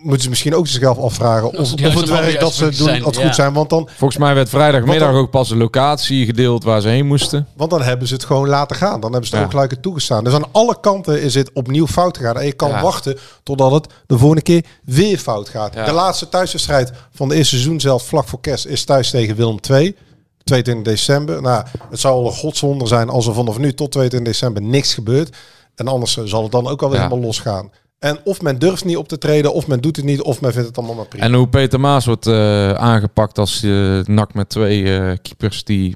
moeten ze misschien ook zichzelf afvragen of, de het de werk dat ze doen als goed ja. zijn. Want dan, Volgens mij werd vrijdagmiddag dan- ook pas een locatie gedeeld waar ze heen moesten. want dan hebben ze het gewoon laten gaan. Dan hebben ze het Ja. ook gelijk het toegestaan. Dus aan alle kanten is het opnieuw fout gegaan. En je kan Ja. wachten totdat het de volgende keer weer fout gaat. Ja. De laatste thuiswedstrijd van de eerste seizoen zelf vlak voor kerst is thuis tegen Willem II. 22 december. Nou, het zou al een godswonder zijn als er vanaf nu tot 22 december niks gebeurt. En anders zal het dan ook alweer Ja. helemaal losgaan. En of men durft niet op te treden, of men doet het niet, of men vindt het allemaal maar prima. En hoe Peter Maas wordt eh, aangepakt als uh, nak met twee eh, keepers die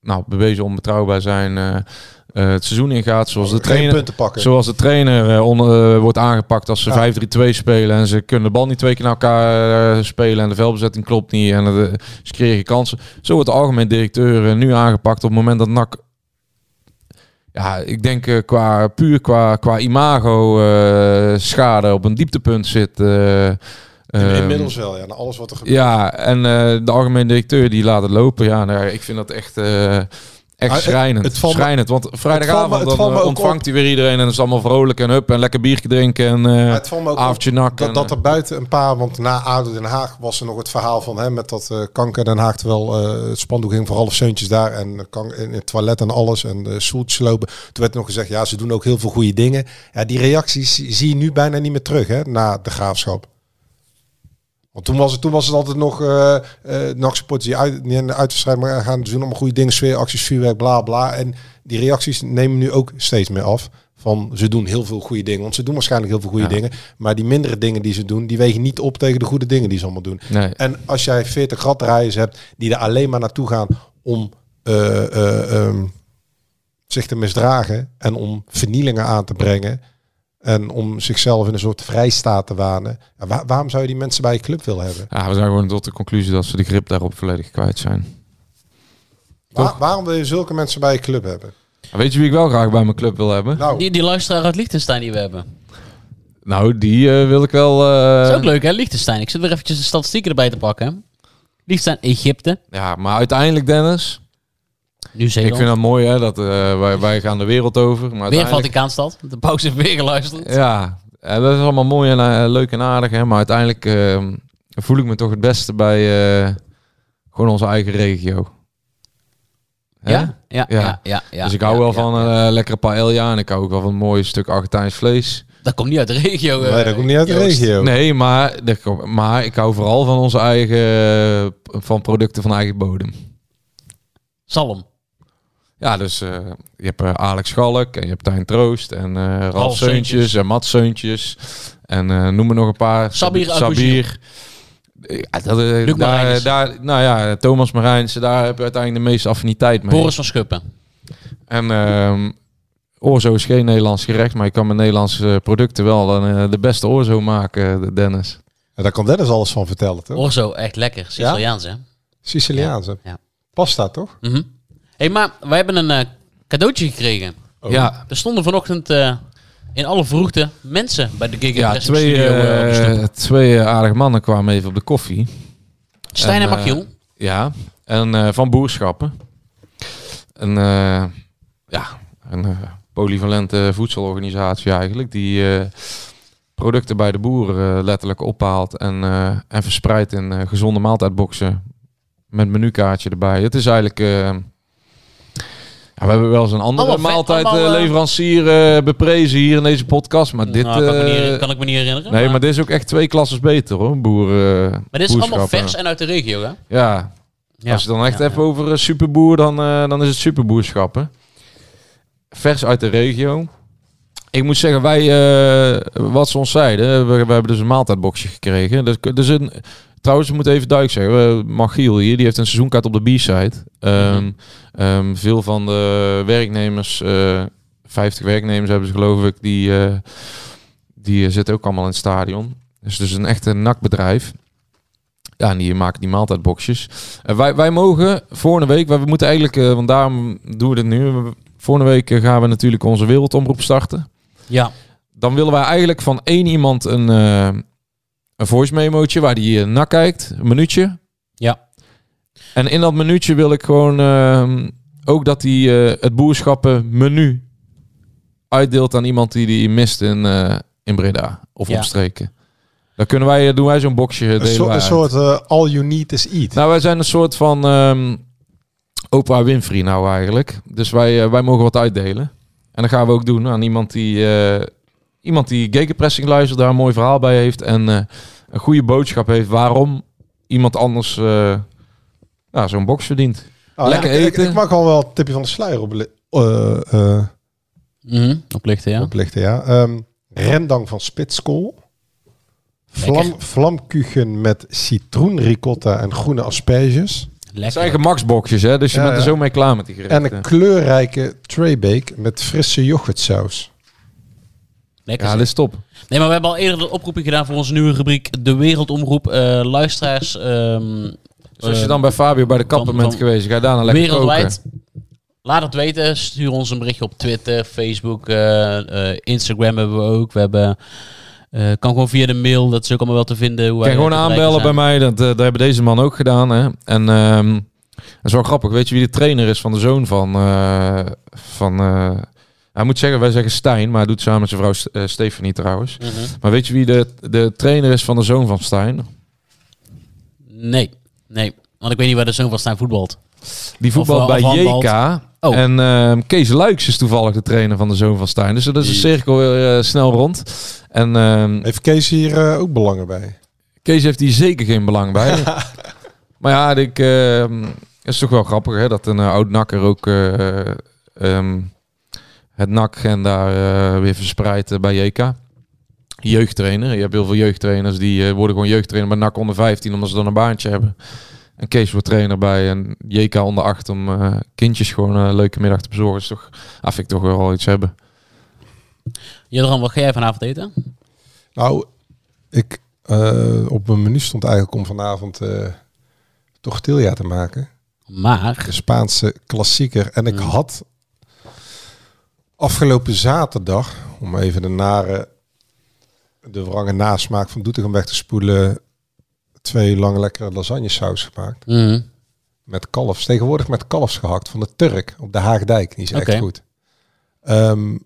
nou, bewezen onbetrouwbaar zijn eh, het seizoen ingaat. Zoals de Geen trainer, zoals de trainer wordt aangepakt als ze Ja. 5-3-2 spelen. En ze kunnen de bal niet twee keer naar elkaar spelen. En de veldbezetting klopt niet. En de, ze kregen kansen. Zo wordt de algemeen directeur nu aangepakt op het moment dat NAC ja, ik denk eh, qua puur qua, qua imago eh, schade op een dieptepunt zit. eh, ehm, Inmiddels wel, ja. Alles wat er gebeurt. ja, en de algemeen directeur die laat het lopen. Ja, nou, ik vind dat echt, echt Ah, het- schrijnend. het schrijnend. Want vrijdagavond het dan, eh, ontvangt hij weer iedereen en het is allemaal vrolijk en hup en lekker biertje drinken en eh het valt me ook op avondje nak. dat, en, dat eh, er buiten een paar, want na ADO Den Haag was er nog het verhaal van hè, met dat kanker Den Haag, terwijl eh, het spandoek ging voor alle zeuntjes daar en kan, in het toilet en alles en stoeltjes lopen. Toen werd nog gezegd, ja, ze doen ook heel veel goede dingen. Ja, die reacties zie je nu bijna niet meer terug hè, na de graafschap. Want toen was het, toen was het altijd nog nog supporters die uit, niet in de uitwedstrijd maar gaan doen allemaal goede dingen, sfeeracties, vuurwerk, bla bla. En die reacties nemen nu ook steeds meer af. Van ze doen heel veel goede dingen. Want ze doen waarschijnlijk heel veel goede Ja. dingen. Maar die mindere dingen die ze doen, die wegen niet op tegen de goede dingen die ze allemaal doen. nee. En als jij 40 raddraaiers hebt die er alleen maar naartoe gaan om eh, eh, ehm, zich te misdragen en om vernielingen aan te brengen en om zichzelf in een soort vrijstaat te wanen. Ja, waar- waarom zou je die mensen bij je club willen hebben? Ja, we zijn gewoon tot de conclusie dat ze de grip daarop volledig kwijt zijn. Waar- waarom wil je zulke mensen bij je club hebben? Weet je wie ik wel graag bij mijn club wil hebben? Nou, Die, die luisteraar uit Liechtenstein die we hebben. Nou, die eh, wil ik wel... eh, Dat is ook leuk hè, Liechtenstein. Ik zit weer eventjes de statistieken erbij te pakken. Liechtenstein, Egypte, Ja, maar uiteindelijk, Dennis... Ik Nieuw-Zeeland. vind dat mooi, hè. Dat, eh, wij, wij gaan de wereld over. Maar Weer uiteindelijk- Vaticaanstad. De pauze heeft weer geluisterd. Ja, ja, dat is allemaal mooi en eh, leuk en aardig. Hè? Maar uiteindelijk eh, voel ik me toch het beste bij eh, gewoon onze eigen regio. Ja? Ja, ja, Ja. ja. ja, dus ik hou ja, wel ja, van een eh, lekkere paella en ik hou ook wel van een mooi stuk Argentijns vlees. Dat komt niet uit de regio. eh, nee, dat komt niet uit de Joost. regio. Nee, maar, dat maar ik hou vooral van onze eigen, eh, van producten van eigen bodem. Zalm. Ja, dus eh, je hebt eh, Alex Schalk en je hebt Tijn Troost en eh Ralf Ralf Seuntjes Seuntjes. en Mats Seuntjes. En eh, noem er nog een paar. Sabir Sabir. Ja, dat, eh, Luc daar, nou ja, Thomas Marijnse, daar heb je uiteindelijk de meeste affiniteit mee. Boris van Schuppen. En ehm orzo is geen Nederlands gerecht, maar je kan met Nederlandse producten wel een, eh, de beste orzo maken, Dennis. En daar kan Dennis alles van vertellen, toch? Orzo, echt lekker. Siciliaans hè. Siciliaanse. Ja. Pasta, toch? Mhm. Hey, maar wij hebben een eh, cadeautje gekregen. Ja, Er stonden vanochtend eh, in alle vroegte mensen bij de Gig ja twee, Studio. eh, twee aardige mannen kwamen even op de koffie. Stijn en en, Machiel. Ja, en eh, van boerschappen. Een, eh, ja, een eh, polyvalente voedselorganisatie eigenlijk. Die eh, producten bij de boeren letterlijk ophaalt en, eh, en verspreidt in eh, gezonde maaltijdboxen. Met menukaartje erbij. Het is eigenlijk... ja, we hebben wel eens een andere Allemaal vet, allemaal, eh, maaltijdleverancier eh beprezen hier in deze podcast. Maar dit... Nou, kan, ik me eh, niet, kan ik me niet herinneren. nee, maar, maar dit is ook echt twee klasses beter hoor. Boeren, maar dit is allemaal vers en uit de regio, hè? Ja, Ja. als je dan echt Ja, even over eh, superboer, dan, eh, dan is het superboerschappen. Vers uit de regio. Ik moet zeggen, wij, eh, wat ze ons zeiden, we, we hebben dus een maaltijdboxje gekregen. Dus, dus een, trouwens, we moeten even duidelijk zeggen, Magiel hier, die heeft een seizoenkaart op de B-side. Ehm, ehm, veel van de werknemers, eh 50 werknemers hebben ze geloof ik, die, eh, die eh, zitten ook allemaal in het stadion. Dus dus een echte nakbedrijf. Ja, en die maken die maaltijdboxjes. Wij, wij mogen volgende week, we moeten eigenlijk, want daarom doen we dit nu. Volgende week gaan we natuurlijk onze wereldomroep starten. Ja. Dan willen wij eigenlijk van één iemand een, een voice memootje waar die naar kijkt, een minuutje. Ja. En in dat minuutje wil ik gewoon ehm, ook dat hij eh, het boerschappen menu uitdeelt aan iemand die die mist in, eh, in Breda of Ja. omstreken. Dan kunnen wij, doen wij zo'n boxje. Een, delen soort- een soort eh, all you need is eat. Nou, wij zijn een soort van ehm Oprah Winfrey nou eigenlijk. Dus wij, eh, wij mogen wat uitdelen. En dat gaan we ook doen aan iemand die, eh, iemand die gegenpressing luistert, daar een mooi verhaal bij heeft en eh, een goede boodschap heeft waarom iemand anders eh, ja, zo'n box verdient. Ah, lekker eten. Ik, mag al wel een tipje van de sluier op, eh eh, Mhm. Oplichten, ja. oplichten, ja. Ehm, rendang van Spitskool. Vlam, vlamkuchen met citroenricotta en groene asperges. Het zijn gemaksboxjes, hè? dus je Ja, bent er ja. zo mee klaar met die En gerechten. een kleurrijke traybake met frisse yoghurtsaus. Lekker. ja, dit is top. Nee, maar we hebben al eerder de oproeping gedaan voor onze nieuwe rubriek De Wereldomroep. Eh, luisteraars ehm, Dus als je eh, dan bij Fabio bij de kapper bent geweest, ga daarna lekker wereldwijd. koken. Laat het weten. Stuur ons een berichtje op Twitter, Facebook, eh, Instagram hebben we ook. We hebben... eh, kan gewoon via de mail, dat is ook allemaal wel te vinden. Hoe Kan gewoon aanbellen bij mij. Dat, dat hebben deze man ook gedaan. Hè? En dat is wel grappig. Weet je wie de trainer is van de zoon van... van hij moet zeggen, wij zeggen Stijn, maar hij doet samen met zijn vrouw St- eh, Stephanie trouwens. Mhm. Maar weet je wie de, de trainer is van de zoon van Stijn? Nee, nee. Want ik weet niet waar de zoon van Stijn voetbalt. Die voetbalt Of, bij eh, of handbalt. JK. Oh. En ehm, Kees Luiks is toevallig de trainer van de zoon van Stijn. Dus dat is een cirkel weer eh, snel rond. En ehm, Heeft Kees hier eh, ook belangen bij? Kees heeft hier zeker geen belang bij. maar ja, ik, ehm, het is toch wel grappig hè, dat een oud nakker ook eh, ehm, het NAC en daar eh, weer verspreidt eh, bij JK. Jeugdtrainer. Je hebt heel veel jeugdtrainers die eh, worden gewoon jeugdtrainer bij NAC onder 15 omdat ze dan een baantje hebben. En Kees wordt trainer bij een JK onder 8 om eh, kindjes gewoon een leuke middag te bezorgen. Is toch, ah, vind ik toch wel iets hebben. Jadran, wat ga jij vanavond eten? Nou, ik, eh, op mijn menu stond eigenlijk om vanavond eh tortilla te maken. Maar... De Spaanse klassieker. En ik Mm. had Afgelopen zaterdag, om even de nare, de wrange nasmaak van Doetinchem weg te spoelen, twee lange lekkere lasagne saus gemaakt. Mhm. Met kalfs. Tegenwoordig met kalfs gehakt van de Turk op de Haagdijk. Die is echt goed. Ehm,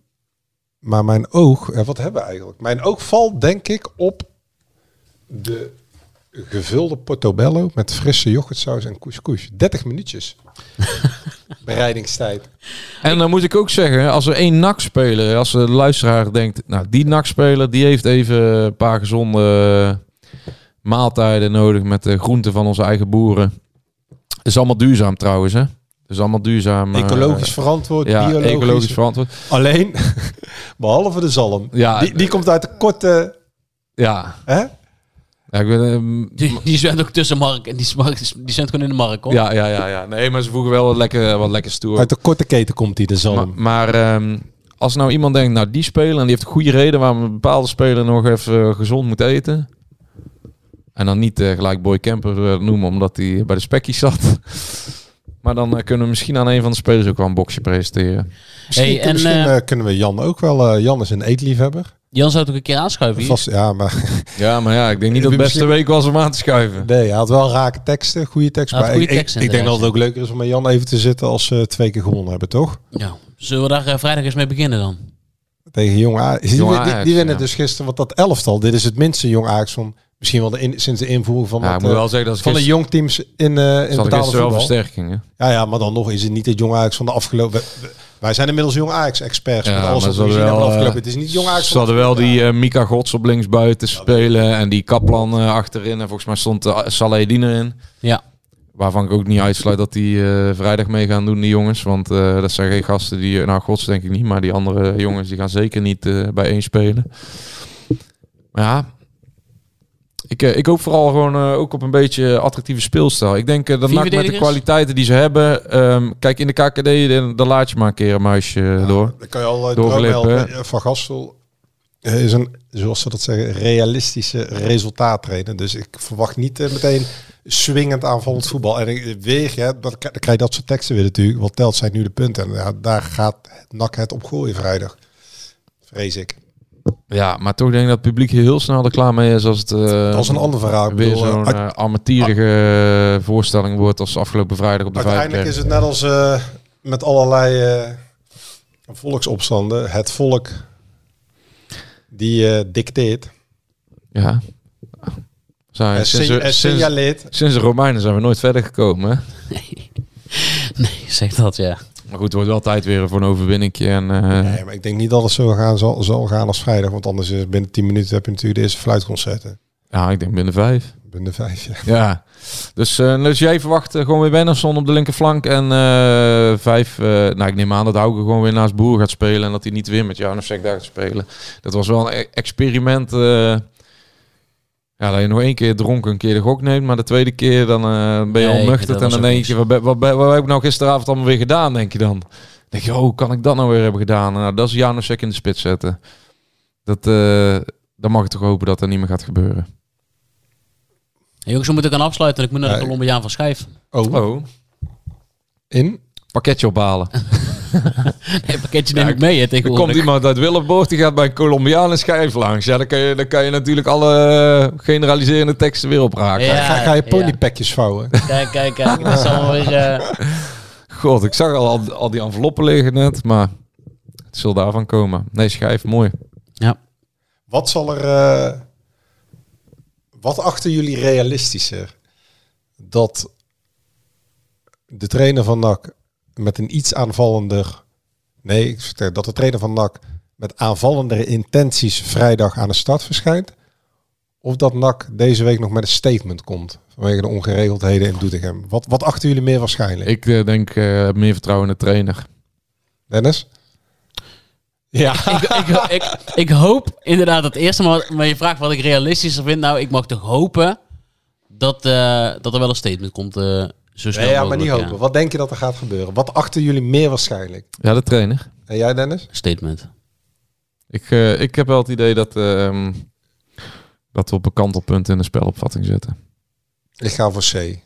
maar mijn oog, eh, wat hebben we eigenlijk? Mijn oog valt denk ik op de gevulde portobello met frisse yoghurtsaus en couscous. 30 minuutjes. Bereidingstijd. En dan moet ik ook zeggen, als er één NAC-speler, als de luisteraar denkt, nou die NAC-speler die heeft even een paar gezonde maaltijden nodig met de groenten van onze eigen boeren. is allemaal duurzaam trouwens, hè? is allemaal duurzaam. eh, Ecologisch verantwoord, ja, biologisch. ecologisch verantwoord. Alleen, behalve de zalm. Ja, die, die komt uit de korte... Ja. Hè? Ja, ik ben, ehm, Die, die zwemt ook tussen Mark en die, die zwemt gewoon in de Mark, hoor. ja, ja, ja, ja. Nee, maar ze voegen wel wat lekker, wat lekker stoer. Uit de korte keten komt die, de zalm. Maar, maar ehm, als nou iemand denkt, nou die speler, en die heeft een goede reden waarom een bepaalde speler nog even eh, gezond moet eten. En dan niet eh, gelijk Boy Camper eh, noemen, omdat hij bij de spekkies zat. maar dan kunnen we misschien aan een van de spelers ook wel een boxje presenteren. Misschien, Hey, en, misschien kunnen we Jan ook wel... eh, Jan is een eetliefhebber. Jan zou het ook een keer aanschuiven. Vast, ja, maar Ja, maar ja, ik denk niet dat het beste Misschien- week was om aan te schuiven. nee, hij had wel rake teksten, goede teksten. Maar goede ik, teksten, ik, ik denk dat het ook leuker is om met Jan even te zitten als ze twee keer gewonnen hebben, toch? Ja. Zullen we daar eh, vrijdag eens mee beginnen dan? Tegen Jong Ajax. Die, winnen ja. dus gisteren, want dat elftal, dit is het minste Jong Ajax van misschien wel de in, sinds de invoering van, Ja, ik het, moet eh, wel zeggen dat van de jong teams in, eh in betaalde wel versterkingen. Ja, ja, maar dan nog is het niet het Jong Ajax van de afgelopen... Wij zijn inmiddels Jong Ajax-experts. Ja, met alles maar wat we gezien wel, afgelopen. Het is niet Jong Ajax Ze hadden de wel die eh, Mika Gods op linksbuiten spelen en die Kaplan eh, achterin. En volgens mij stond uh, Saleh erin. Ja. Waarvan ik ook niet uitsluit dat die eh, vrijdag mee gaan doen, die jongens. Want eh, dat zijn geen gasten die... Nou, Gods denk ik niet, maar die andere jongens die gaan zeker niet eh bij één spelen. Maar ja... Ik, eh, ik hoop vooral gewoon eh, ook op een beetje attractieve speelstijl. Ik denk eh, dat NAC met de kwaliteiten die ze hebben... ehm, kijk, in de KKD, dan, laat je maar een keer een muisje door. Dan kan je al Doorglippen. Van Gastel is een, zoals ze dat zeggen, realistische resultaattrainer. Dus ik verwacht niet meteen swingend aanvallend voetbal. En ik, weer, ja, dan, krijg- dan krijg je dat soort teksten weer natuurlijk. Wat telt zijn nu de punten? En ja, daar gaat NAC het op gooien vrijdag. Vrees ik. Ja, maar toch denk ik dat het publiek hier heel snel er klaar mee is als het... eh, Dat is een ander verhaal. Ik weer zo'n armetierige voorstelling wordt als afgelopen vrijdag op de Uiteindelijk is het net als eh, met allerlei eh, volksopstanden. Het volk die eh, dicteert. Ja. Zijn, En sinds, en sinds, de Romeinen zijn we nooit verder gekomen. Hè? Nee, zeg dat ja. Maar goed, het wordt wel tijd weer voor een overwinningje. En, eh, Nee, maar ik denk niet dat het zo gaan, zal, zal gaan als vrijdag. Want anders is binnen 10 minuten heb je natuurlijk de eerste fluitconcerten. Ja, ik denk binnen vijf. Binnen vijf, ja. Ja. Dus, eh, dus jij verwacht eh, gewoon weer Bennerson op de linkerflank. En eh, vijf, nou ik neem aan dat Hauke gewoon weer naast Boer gaat spelen. En dat hij niet weer met jou en daar gaat spelen. Dat was wel een e- experiment. Ja, dat je nog één keer dronken een keer de gok neemt. Maar de tweede keer dan eh, ben je Nee, En dan denk je, wat, wat, wat heb ik nou gisteravond allemaal weer gedaan, denk je dan? Dan denk je, oh, hoe kan ik dat nou weer hebben gedaan? Nou, dat is Janusek in de spits zetten. Dat, eh, dan mag ik toch hopen dat dat niet meer gaat gebeuren. Hey, jongens, we moeten gaan afsluiten. Ik moet naar de ik- Colombiaan van Schijf. Oh, Oh, in? pakketje ophalen. Nee, pakketje neem Ja, ik mee hè, Er tegenwoordig. komt iemand uit Willeboort, die gaat bij een Colombiaan schijf langs. Ja, dan kan je, dan kan je natuurlijk alle eh, generaliserende teksten weer opraken. Ja. ga, ga je ja. ponypekjes vouwen? Kijk, kijk, kijk. Dat is allemaal weer... eh, God, ik zag al, al, al die enveloppen liggen net, maar het zal daarvan komen. Nee, schijf, mooi. Ja. Wat zal er... eh, wat achten jullie realistischer? Dat de trainer van NAC met een iets aanvallender... Nee, ik zeg dat de trainer van NAC met aanvallendere intenties vrijdag aan de start verschijnt? Of dat NAC deze week nog met een statement komt vanwege de ongeregeldheden in Doetinchem? Wat, wat achten jullie meer waarschijnlijk? Ik eh, denk eh, meer vertrouwen in de trainer. Dennis? Ja. ik, ik, ik, ik hoop inderdaad het eerste, maar, maar je vraagt wat ik realistischer vind. Nou, ik mag toch hopen dat, eh, dat er wel een statement komt. Eh zo snel ja, maar niet hopen. Wat denk je dat er gaat gebeuren? Wat achten jullie meer waarschijnlijk? Ja, de trainer. En jij, Dennis? Statement. Ik, eh, ik heb wel het idee dat, ehm, dat we op een kantelpunt in de spelopvatting zitten. Ik ga voor C.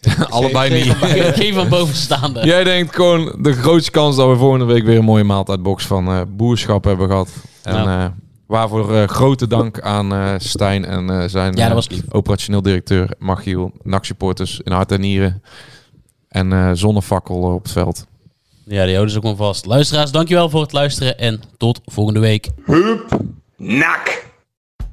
Allebei Geen- niet. geen Geen van bovenstaande. Jij denkt gewoon de grootste kans dat we volgende week weer een mooie maaltijdbox van eh, boerschap hebben gehad. En Ja. Waarvoor eh, grote dank aan eh, Stijn en eh, zijn Ja, dat eh, was lief. operationeel directeur Machiel, NAC-supporters in hart en nieren. En eh zonnefakkel op het veld. Ja, die houden ze ook maar vast. Luisteraars, dankjewel voor het luisteren en tot volgende week. NAC.